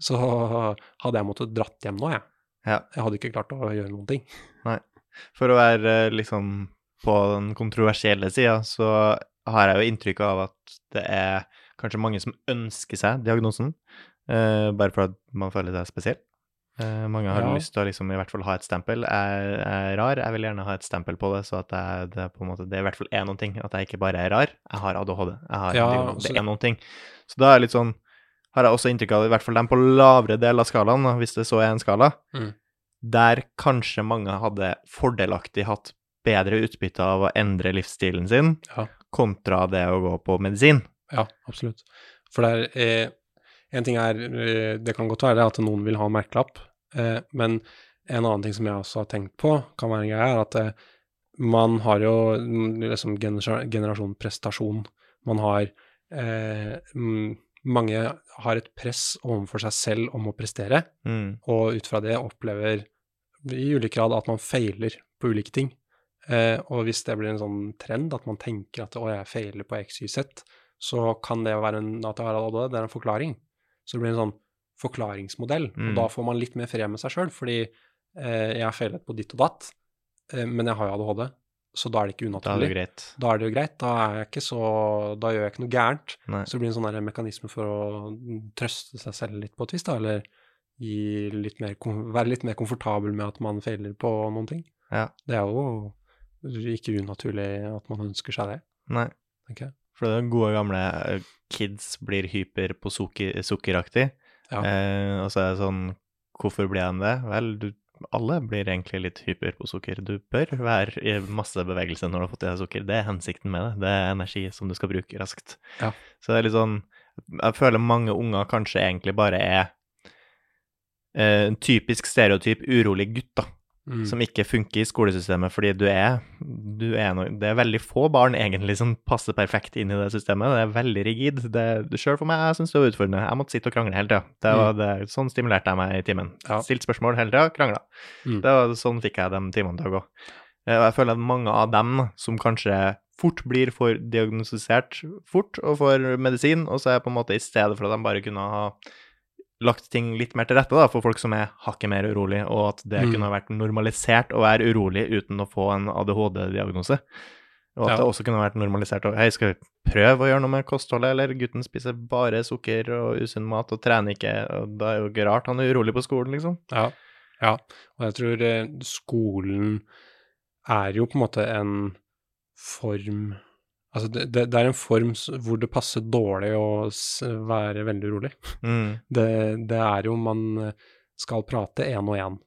så hadde jeg måttet dratt hjem nå, jeg. Ja. Jeg hadde ikke klart å gjøre noen ting. Nei. For å være eh, liksom på den kontroversielle sida, så har jeg jo inntrykk av at det er kanskje mange som ønsker seg diagnosen, eh, bare for at man føler seg spesiell. Eh, mange har Ja. lyst til å liksom i hvert fall ha et stempel. Jeg er rar, jeg vil gjerne ha et stempel på det, så at jeg, det, er på en måte, det i hvert fall er noen ting. At jeg ikke bare er rar. Jeg har ADHD. Jeg har Ja, det er noen ting. Så da er det litt sånn har jeg også inntrykk av, i hvert fall dem på lavere del av skalaen, hvis det så er en skala, Mm. der kanskje mange hadde fordelaktig hatt bedre utbytte av å endre livsstilen sin, Ja. kontra det å gå på medisin. Ja, absolutt. For det er eh, En ting er eh, Det kan godt være at noen vil ha en merkelapp, eh, men en annen ting som jeg også har tenkt på, kan være en greie, er at eh, man har jo mm, liksom generasjon, generasjon prestasjon. Man har eh, mm, Mange har et press overfor seg selv om å prestere, Mm. og ut fra det opplever i ulik grad at man feiler på ulike ting. Eh, og hvis det blir en sånn trend at man tenker at å, jeg feiler på x, y, z, så kan det være en, det er en forklaring. Så det blir en sånn forklaringsmodell, Mm. og da får man litt mer fred med seg sjøl, fordi eh, jeg har feilet på ditt og datt, eh, men jeg har jo ADHD, så da er det ikke unaturlig. Da er det greit. Da er det jo greit, da er jeg ikke så Da gjør jeg ikke noe gærent. Nei. Så det blir en sånn mekanisme for å trøste seg selv litt på et vis, da, eller gi litt mer, være litt mer komfortabel med at man feiler på noen ting. Ja. Det er jo ikke unaturlig at man ønsker seg det, Nei. Okay. For det er gode gamle eh, kids blir hyper på sukker, sukkeraktig. Ja. Eh, og så er det sånn Hvorfor blir han det? Vel, du, alle blir egentlig litt hyper på sukker. Du bør være i masse bevegelse når du har fått i deg sukker. Det er hensikten med det. Det er energi som du skal bruke raskt. Ja. Så det er litt sånn Jeg føler mange unger kanskje egentlig bare er eh, en typisk stereotyp urolig gutt, da Mm. som ikke funker i skolesystemet, fordi du er, du er no, Det er veldig få barn egentlig som passer perfekt inn i det systemet. Det er veldig rigid. Det, selv for meg, jeg syns det var utfordrende. Jeg måtte sitte og krangle hele tida. Det var det, sånn stimulerte jeg meg i timen. Ja. Stilt spørsmål hele tida, krangla. Mm. Det var, sånn fikk jeg de timene til å gå. Eh, Og jeg føler at mange av dem som kanskje fort blir for diagnostisert fort og får medisin, og så er på en måte i stedet for at de bare kunne ha lagt ting litt mer til rette da, for folk som er hakket mer urolig, og at det Mm. kunne vært normalisert å være urolig uten å få en ADHD-diagnose. Og at Ja. det også kunne vært normalisert og Hei, skal vi prøve å gjøre noe med kostholdet, eller gutten spiser bare sukker og usunn mat og trener ikke, og da er jo ikke rart han er urolig på skolen, liksom. Ja. ja. Og jeg tror eh, skolen er jo på en måte en form Altså, det, det, det er en form hvor det passer dårlig å være veldig urolig. Mm. Det, det er jo man eh, skal prate én og én.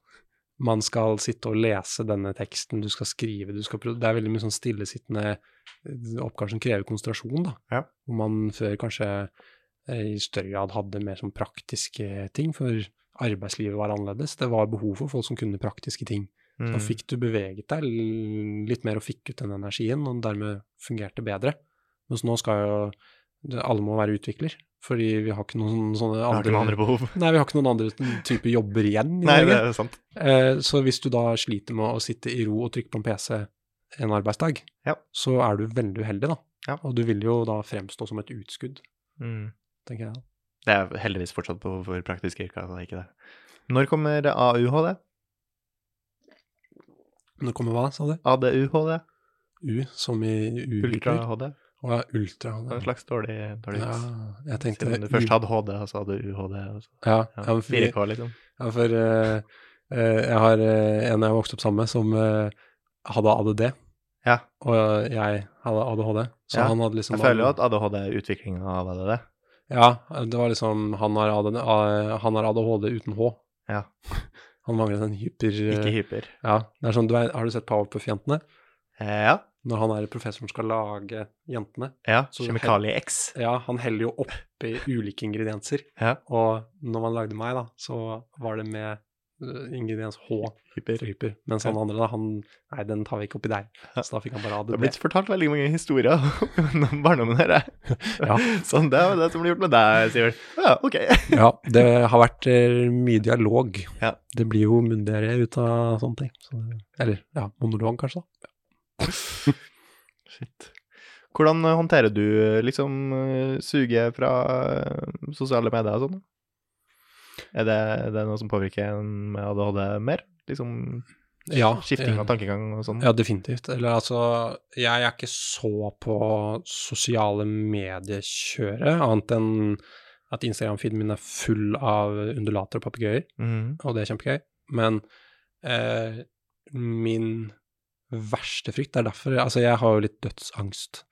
Man skal sitte og lese denne teksten, du skal skrive, du skal Det er veldig mye sånn stillesittende eh, oppgaver som krever konsentrasjon, da. Ja. Hvor man før kanskje eh, i større grad hadde mer sånn praktiske ting, for arbeidslivet var annerledes. Det var behov for folk som kunne praktiske ting. Mm. Da fikk du beveget deg litt mer og fikk ut den energien, og dermed fungerte bedre. Mens nå skal jo alle må være utvikler, fordi vi har ikke noen sånne andre, har ikke noen andre behov. Nei, vi har ikke noen andre type jobber igjen i Nei, det er sant. Eh, så hvis du da sliter med å sitte i ro og trykke på en PC en arbeidsdag, Ja. så er du veldig uheldig, da. Ja. Og du vil jo da fremstå som et utskudd, Mm. tenker jeg. Det er heldigvis fortsatt på for praktiske yrker, altså ikke det. Når kommer AUHD? Når kommer hva, sa du? ADUHD? U, som i uhyggelig. Ultra-HD? Å ja, ultra-HD. En slags dårlig, dårlig Ja, jeg tenkte Siden du først hadde HD, og så hadde du UHD. Og så. Ja, Ja, for, 4K, liksom. ja, for uh, uh, jeg har uh, en jeg vokste opp sammen med, som hadde ADD, Ja. og jeg hadde ADHD. Så Ja, han hadde liksom Jeg føler jo at ADHD er utviklingen av ADD. Ja, det var liksom Han har ADHD, han har ADHD uten H. Ja. Han mangler en hyper Ikke hyper. Ja. Det er sånn, du er, har du sett Powerpuff-jentene? Eh, ja. Når han er professoren skal lage jentene. ja. Kjemikalie X. Ja, han heller jo oppi ulike ingredienser. Ja. Og når man lagde meg, da, så var det med ingrediens H Hyper. hyper. Mens han andre, da, han Nei, den tar vi ikke oppi der. Så da fikk han bare Det har blitt fortalt veldig mange historier om barndommen her. Ja. Sånn, det var det som ble gjort med deg, Sivert. Ja, ok. Ja, det har vært eh, mye dialog. Ja. Det blir jo myndigere ut av sånne ting. Så, eller ja, monolog, kanskje. da. Shit. Hvordan eh, håndterer du eh, liksom eh, suget fra eh, sosiale medier og sånn? Er det, er det noe som påvirker en med ADHD mer? Liksom Ja, skifting av tankegang og sånn? Ja, definitivt. Eller altså, jeg er ikke så på sosiale mediekjøret, annet enn at Instagram-feeden min er full av undulater og papegøyer, mm. og det er kjempegøy. Men eh, min verste frykt er derfor Altså, jeg har jo litt dødsangst.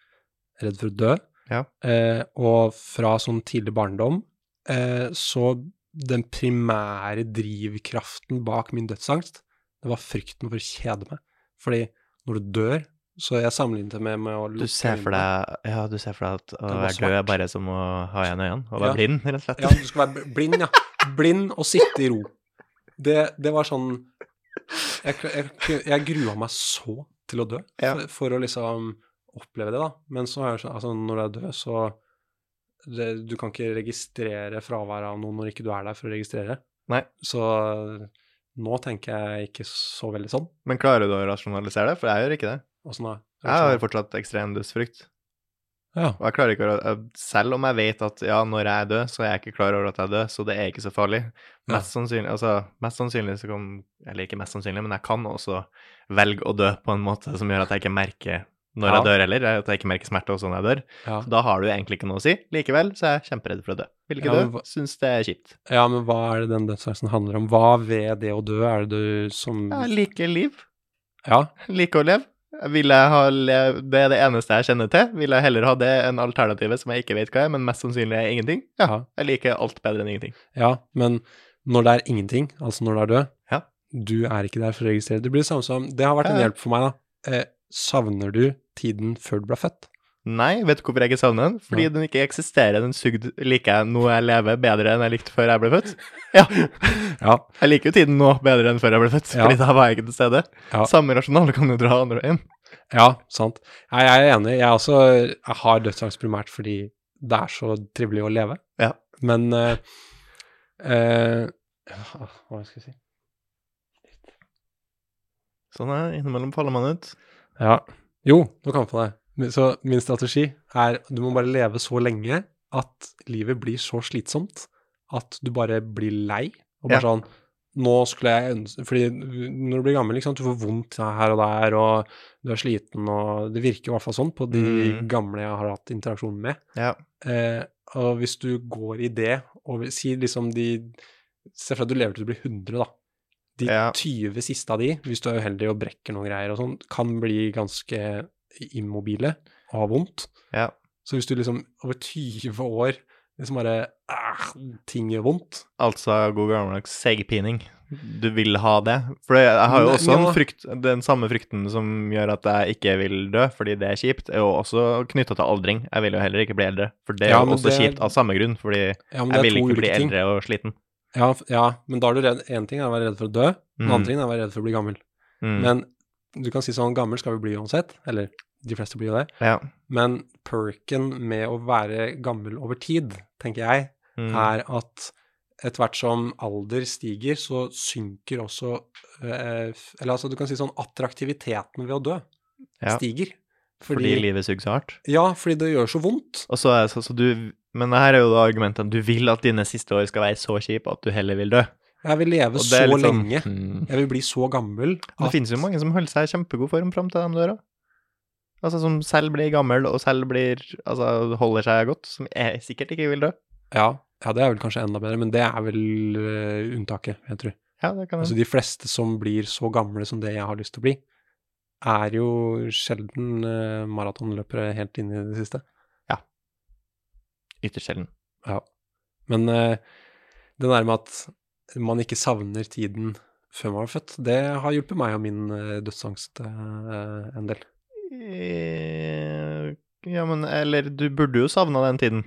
Redd for å dø. Ja. Eh, og fra sånn tidlig barndom eh, så den primære drivkraften bak min dødsangst, det var frykten for å kjede meg. Fordi når du dør, så jeg sammenlignet det med, med å Du ser for deg Ja, du ser for deg at å være død er bare som å ha igjen øynene og være Ja. blind, rett og slett. Ja, du skal være blind, ja. Blind og sitte i ro. Det, det var sånn Jeg, jeg, jeg grua meg så til å dø, Ja. for, for å liksom oppleve det, da. Men så er det sånn, altså når du er død, så det, Du kan ikke registrere fraværet av noen når ikke du er der for å registrere. Nei. Så nå tenker jeg ikke så veldig sånn. Men klarer du å rasjonalisere det? For jeg gjør ikke det. Åssen da? Jeg har fortsatt ekstrem dødsfrykt. Ja. Og jeg klarer ikke å Selv om jeg vet at ja, når jeg er død, så er jeg ikke klar over at jeg er død, så det er ikke så farlig. Ja. Mest sannsynlig altså, mest sannsynlig så kan Eller ikke mest sannsynlig, men jeg kan også velge å dø på en måte som gjør at jeg ikke merker når Ja. jeg dør heller, at jeg ikke merker smerte også når jeg dør. Ja. Så da har du egentlig ikke noe å si. Likevel så er jeg kjemperedd for å dø. Vil ikke Ja, dø, hva- syns det er kjipt. ja, men hva er det den dødsangsten handler om? Hva ved det å dø er det du som Jeg liker liv. Ja. Like å leve. Vil jeg ha lev... Det er det eneste jeg kjenner til. Vil jeg heller ha det enn alternativet som jeg ikke vet hva er, men mest sannsynlig er ingenting? Ja, Ja. jeg liker alt bedre enn ingenting. Ja, men når det er ingenting, altså når du er død, Ja. du er ikke der for å registrere. Det blir det samme som Det har vært en Ja, ja. hjelp for meg, da. Eh, savner du tiden før du ble født? Nei, vet du hvorfor jeg ikke savner den? Fordi Nei. den ikke eksisterer. Den sugd liker jeg nå jeg lever bedre enn jeg likte før jeg ble født. Ja, Ja. jeg liker jo tiden nå bedre enn før jeg ble født, Ja. fordi da var jeg ikke til stede. Ja. Samme rasjonale kan jo dra andre veien. Ja, sant. Jeg er enig. Jeg også jeg har dødsangst primært fordi det er så trivelig å leve. Ja. Men uh, uh, Hva skal jeg si? Sånn er innimellom faller man ut. Ja. Jo, nå kan jeg få det. Så min strategi er du må bare leve så lenge at livet blir så slitsomt at du bare blir lei. Og bare Ja. sånn Nå skulle jeg ønske Fordi når du blir gammel, liksom, du får vondt her og der, og du er sliten, og det virker i hvert fall sånn på de Mm. gamle jeg har hatt interaksjon med. Ja. Eh, og hvis du går i det, og sier si liksom de Se for deg at du lever til du blir 100, da. De Ja. 20 siste av de, hvis du er uheldig og brekker noen greier og sånn, kan bli ganske immobile og ha vondt. Ja. Så hvis du liksom over 20 år liksom bare ah, Ting gjør vondt. Altså god gammeldags seigpining. Du vil ha det. For jeg har jo også ja. frykt, den samme frykten som gjør at jeg ikke vil dø, fordi det er kjipt, er jo også knytta til aldring. Jeg vil jo heller ikke bli eldre, for det er jo også det- kjipt av samme grunn, fordi jeg vil ikke bli eldre og sliten. Ja, ja, men da er du redd Én ting er å være redd for å dø, den en andre ting er å være redd for å bli gammel. Mm. Men du kan si sånn gammel skal vi bli uansett, eller de fleste blir jo det. ja. Men perken med å være gammel over tid, tenker jeg, Mm. er at etter hvert som alder stiger, så synker også eh, Eller altså, du kan si sånn attraktiviteten ved å dø ja. stiger. Fordi, livet suger så hardt. Ja, fordi det gjør så vondt. Og så så, så du Men her er jo da argumentet at du vil at dine siste år skal være så kjipe at du heller vil dø. Jeg vil leve så liksom, lenge. hmm. Jeg vil bli så gammel Det finnes jo mange som holder seg i kjempegod form fram til de dør òg. Altså som selv blir gammel, og selv blir Altså holder seg godt, som jeg sikkert ikke vil dø. Ja, ja, det er vel kanskje enda bedre, men det er vel uh, unntaket, jeg tror. Ja, det kan Altså de fleste som blir så gamle som det jeg har lyst til å bli, er jo sjelden uh, maratonløpere helt inn i det siste. Ytterst sjelden. Ja. Men eh, det der med at man ikke savner tiden før man var født, det har hjulpet meg og min eh, dødsangst eh, en del. Eh, Ja, men eller du burde jo savna den tiden.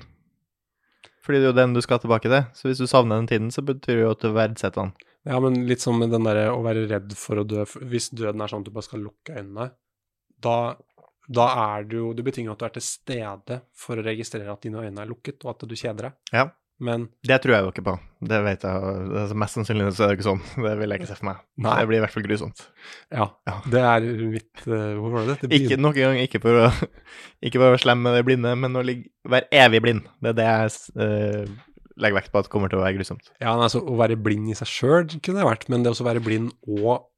Fordi det er jo den du skal tilbake til. Så hvis du savner den tiden, så betyr det jo at du verdsetter den. Ja, men litt som den derre å være redd for å dø. Hvis døden er sånn at du bare skal lukke øynene, da, da er du jo Det betinger at du er til stede for å registrere at dine øyne er lukket, og at du kjeder deg. Ja. Men Det tror jeg jo ikke på. Det vet jeg. Altså, mest sannsynlig så er det ikke sånn. Det vil jeg ikke se for meg. Nei. Det blir i hvert fall grusomt. ja, Ja. det er mitt uh, Hvor var det? det Ikke nok en gang, ikke for å, ikke være slem med de blinde, men å ligge, være evig blind. Det er det jeg uh, legger vekt på at kommer til å være grusomt. Ja, altså, Å være blind i seg sjøl kunne det vært, men det å være blind og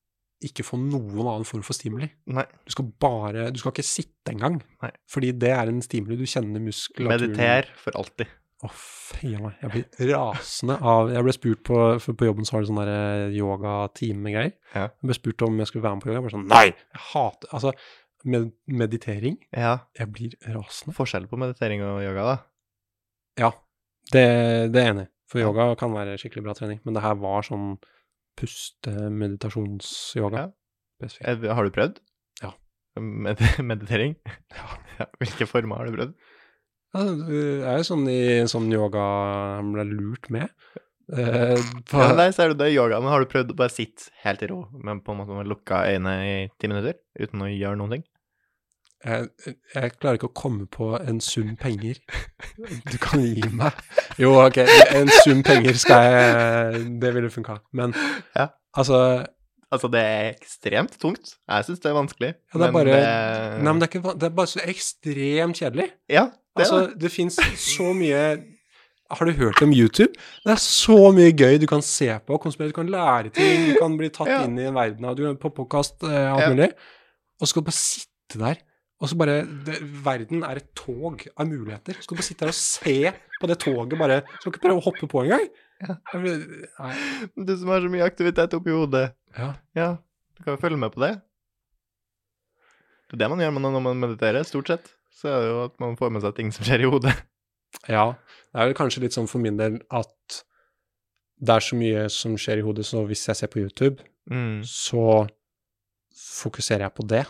ikke få noen annen form for stimuli Nei. Du skal bare Du skal ikke sitte engang, Nei. fordi det er en stimuli. Du kjenner muskulaturen Mediter for alltid. Å, fy a meg. Jeg blir rasende av Jeg ble spurt på, på jobben så har de sånn der yogatime-greier. Ja. Jeg ble spurt om jeg skulle være med på yoga. Jeg bare sånn Nei! Jeg hater Altså, med, meditering Ja. Jeg blir rasende. Forskjell på meditering og yoga, da. Ja, det, det er enig. For yoga kan være skikkelig bra trening, men det her var sånn puste-meditasjons-yoga. Ja. Eh, Har du prøvd? Ja. Med meditering? Ja. Hvilke former har du prøvd? Ja, det er jo sånn i sånn yoga jeg ble lurt med. Eh, på, Ja, nei, ser du det i yoga, men har du prøvd å bare sitte helt i ro, men på en måte med lukka øyne i ti minutter, uten å gjøre noen ting? Jeg, jeg klarer ikke å komme på en sum penger du kan gi meg. Jo, ok, en sum penger skal jeg Det ville funka. Men Ja. altså Altså, det er ekstremt tungt. Jeg syns det er vanskelig. Ja, det er bare- det- Nei, men det er, ikke, det er bare så ekstremt kjedelig. Ja, det Altså, det. det fins så mye Har du hørt om YouTube? Det er så mye gøy du kan se på, konspirere, du kan lære ting, du kan bli tatt Ja. inn i en verden av Du på podkast, eh, alt mulig. Og så skal du bare sitte der. Og så bare det, Verden er et tog av muligheter. Så skal du bare sitte her og se på det toget, bare Skal ikke prøve å hoppe på engang. Ja. Nei. Du som har så mye aktivitet oppi hodet. Ja. Ja, du kan jo følge med på det. Det er det man gjør når man mediterer, stort sett. Så er det jo at man får med seg ting som skjer i hodet. Ja, det er vel kanskje litt sånn for min del at det er så mye som skjer i hodet, så hvis jeg ser på YouTube, Mm. så fokuserer jeg på det,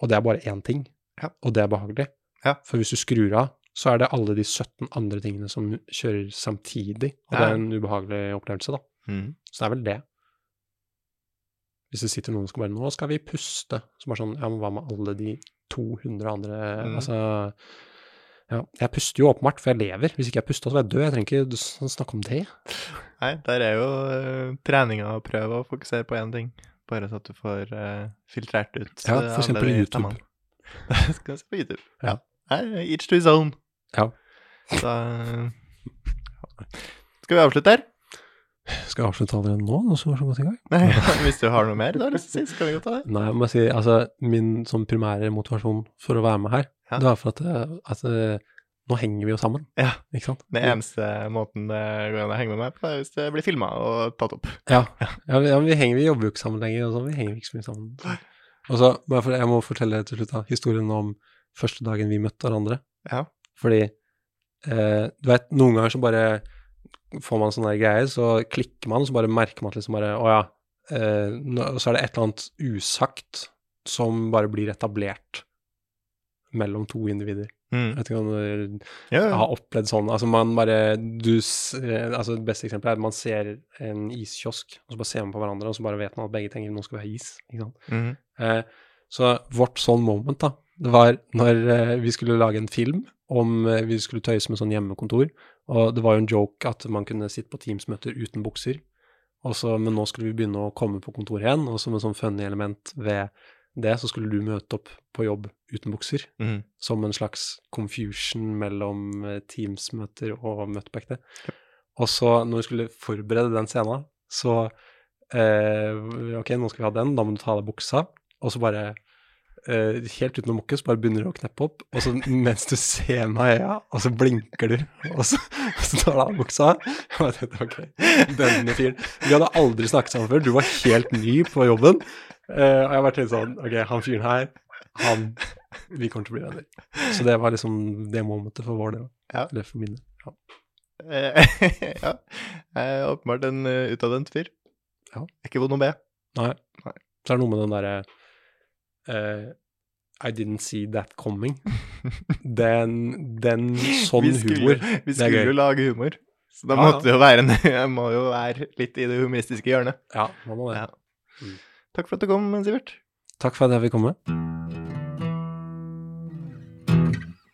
og det er bare én ting, Ja. og det er behagelig. Ja. For hvis du skrur av, så er det alle de 17 andre tingene som kjører samtidig, og det er en ubehagelig opplevelse, da. Mm. Så det er vel det. Hvis det sitter noen som skal bare 'Nå skal vi puste', så bare sånn Ja, men hva med alle de 200 andre Mm. Altså Ja, jeg puster jo åpenbart, for jeg lever. Hvis ikke jeg puster, så vil jeg dø. Jeg trenger ikke snakke om det. Nei, der er jo uh, treninga å prøve å fokusere på én ting. Bare så at du får uh, filtrert ut Ja, for eksempel YouTube. Skal Skal se på YouTube. Ja. Nei, each to his own. Ja. Så eh. Skal vi avslutte her? Skal jeg avslutte allerede nå? Nå som var så godt i gang? Nei, hvis du har noe mer du har lyst til å si, så kan vi godt ta det. Nei, jeg må si, altså, min sånn primære motivasjon for å være med her, Ja. det var for at, eh, at eh, nå henger vi jo sammen, Ja, ikke sant? Det eneste måten det går an å henge med meg på, er hvis det blir filma og tatt opp. Ja, ja, vi, ja vi, henger, vi jobber jo ikke sammen lenger, og sånn, vi henger ikke så mye sammen. Og så, jeg må fortelle til slutt da, historien om første dagen vi møtte hverandre. Ja. Fordi, eh, du vet, noen ganger så bare får man sånne greier, så klikker man, og så bare merker man at liksom bare, å ja, eh, så er det et eller annet usagt som bare blir etablert mellom to individer. Mm. Jeg vet ikke om du Ja, ja. har opplevd sånn, altså man bare, du, eh, altså det beste eksempelet er at man ser en iskiosk, og så bare ser man på hverandre, og så bare vet man at begge tenker nå skal vi ha is, ikke sant? Mm. Eh, så vårt sånn moment da, det var når eh, vi skulle lage en film om eh, vi skulle tøyse med sånn hjemmekontor, og det var jo en joke at man kunne sitte på Teams-møter uten bukser, og så, men nå skulle vi begynne å komme på kontoret igjen, og som en sånn funny element ved det, så skulle du møte opp på jobb uten bukser, Mm. som en slags confusion mellom eh, Teams-møter og møte på ekte. Og så, når vi skulle forberede den scenen, så eh, Ok, nå skal vi ha den, da må du ta av deg buksa. Og så bare eh, helt uten å mukke, så bare begynner du å kneppe opp, og så mens du ser meg i øya, og så blinker du, og så, så tar du av buksa. Og jeg tenkte, ok, denne fyren Vi hadde aldri snakket sammen før, du var helt ny på jobben. Eh, og jeg bare tenkte sånn, ok, han fyren her, han Vi kommer til å bli venner. Så det var liksom det momentet for vår del. Ja. Eller for min del. Ja. Eh, ja. Åpenbart en uh, utadvendt fyr. Ja. Ikke vond å be. Nei. Nei. Så er det noe med den derre uh, I didn't see that coming. Den, den sånn vi skulle, humor. Vi skulle jo lage humor. Så da Ja, måtte det jo være en Jeg må jo være litt i det humoristiske hjørnet. Ja, man må det. Ja. Takk for at du kom, Sivert. Takk for at jeg fikk komme.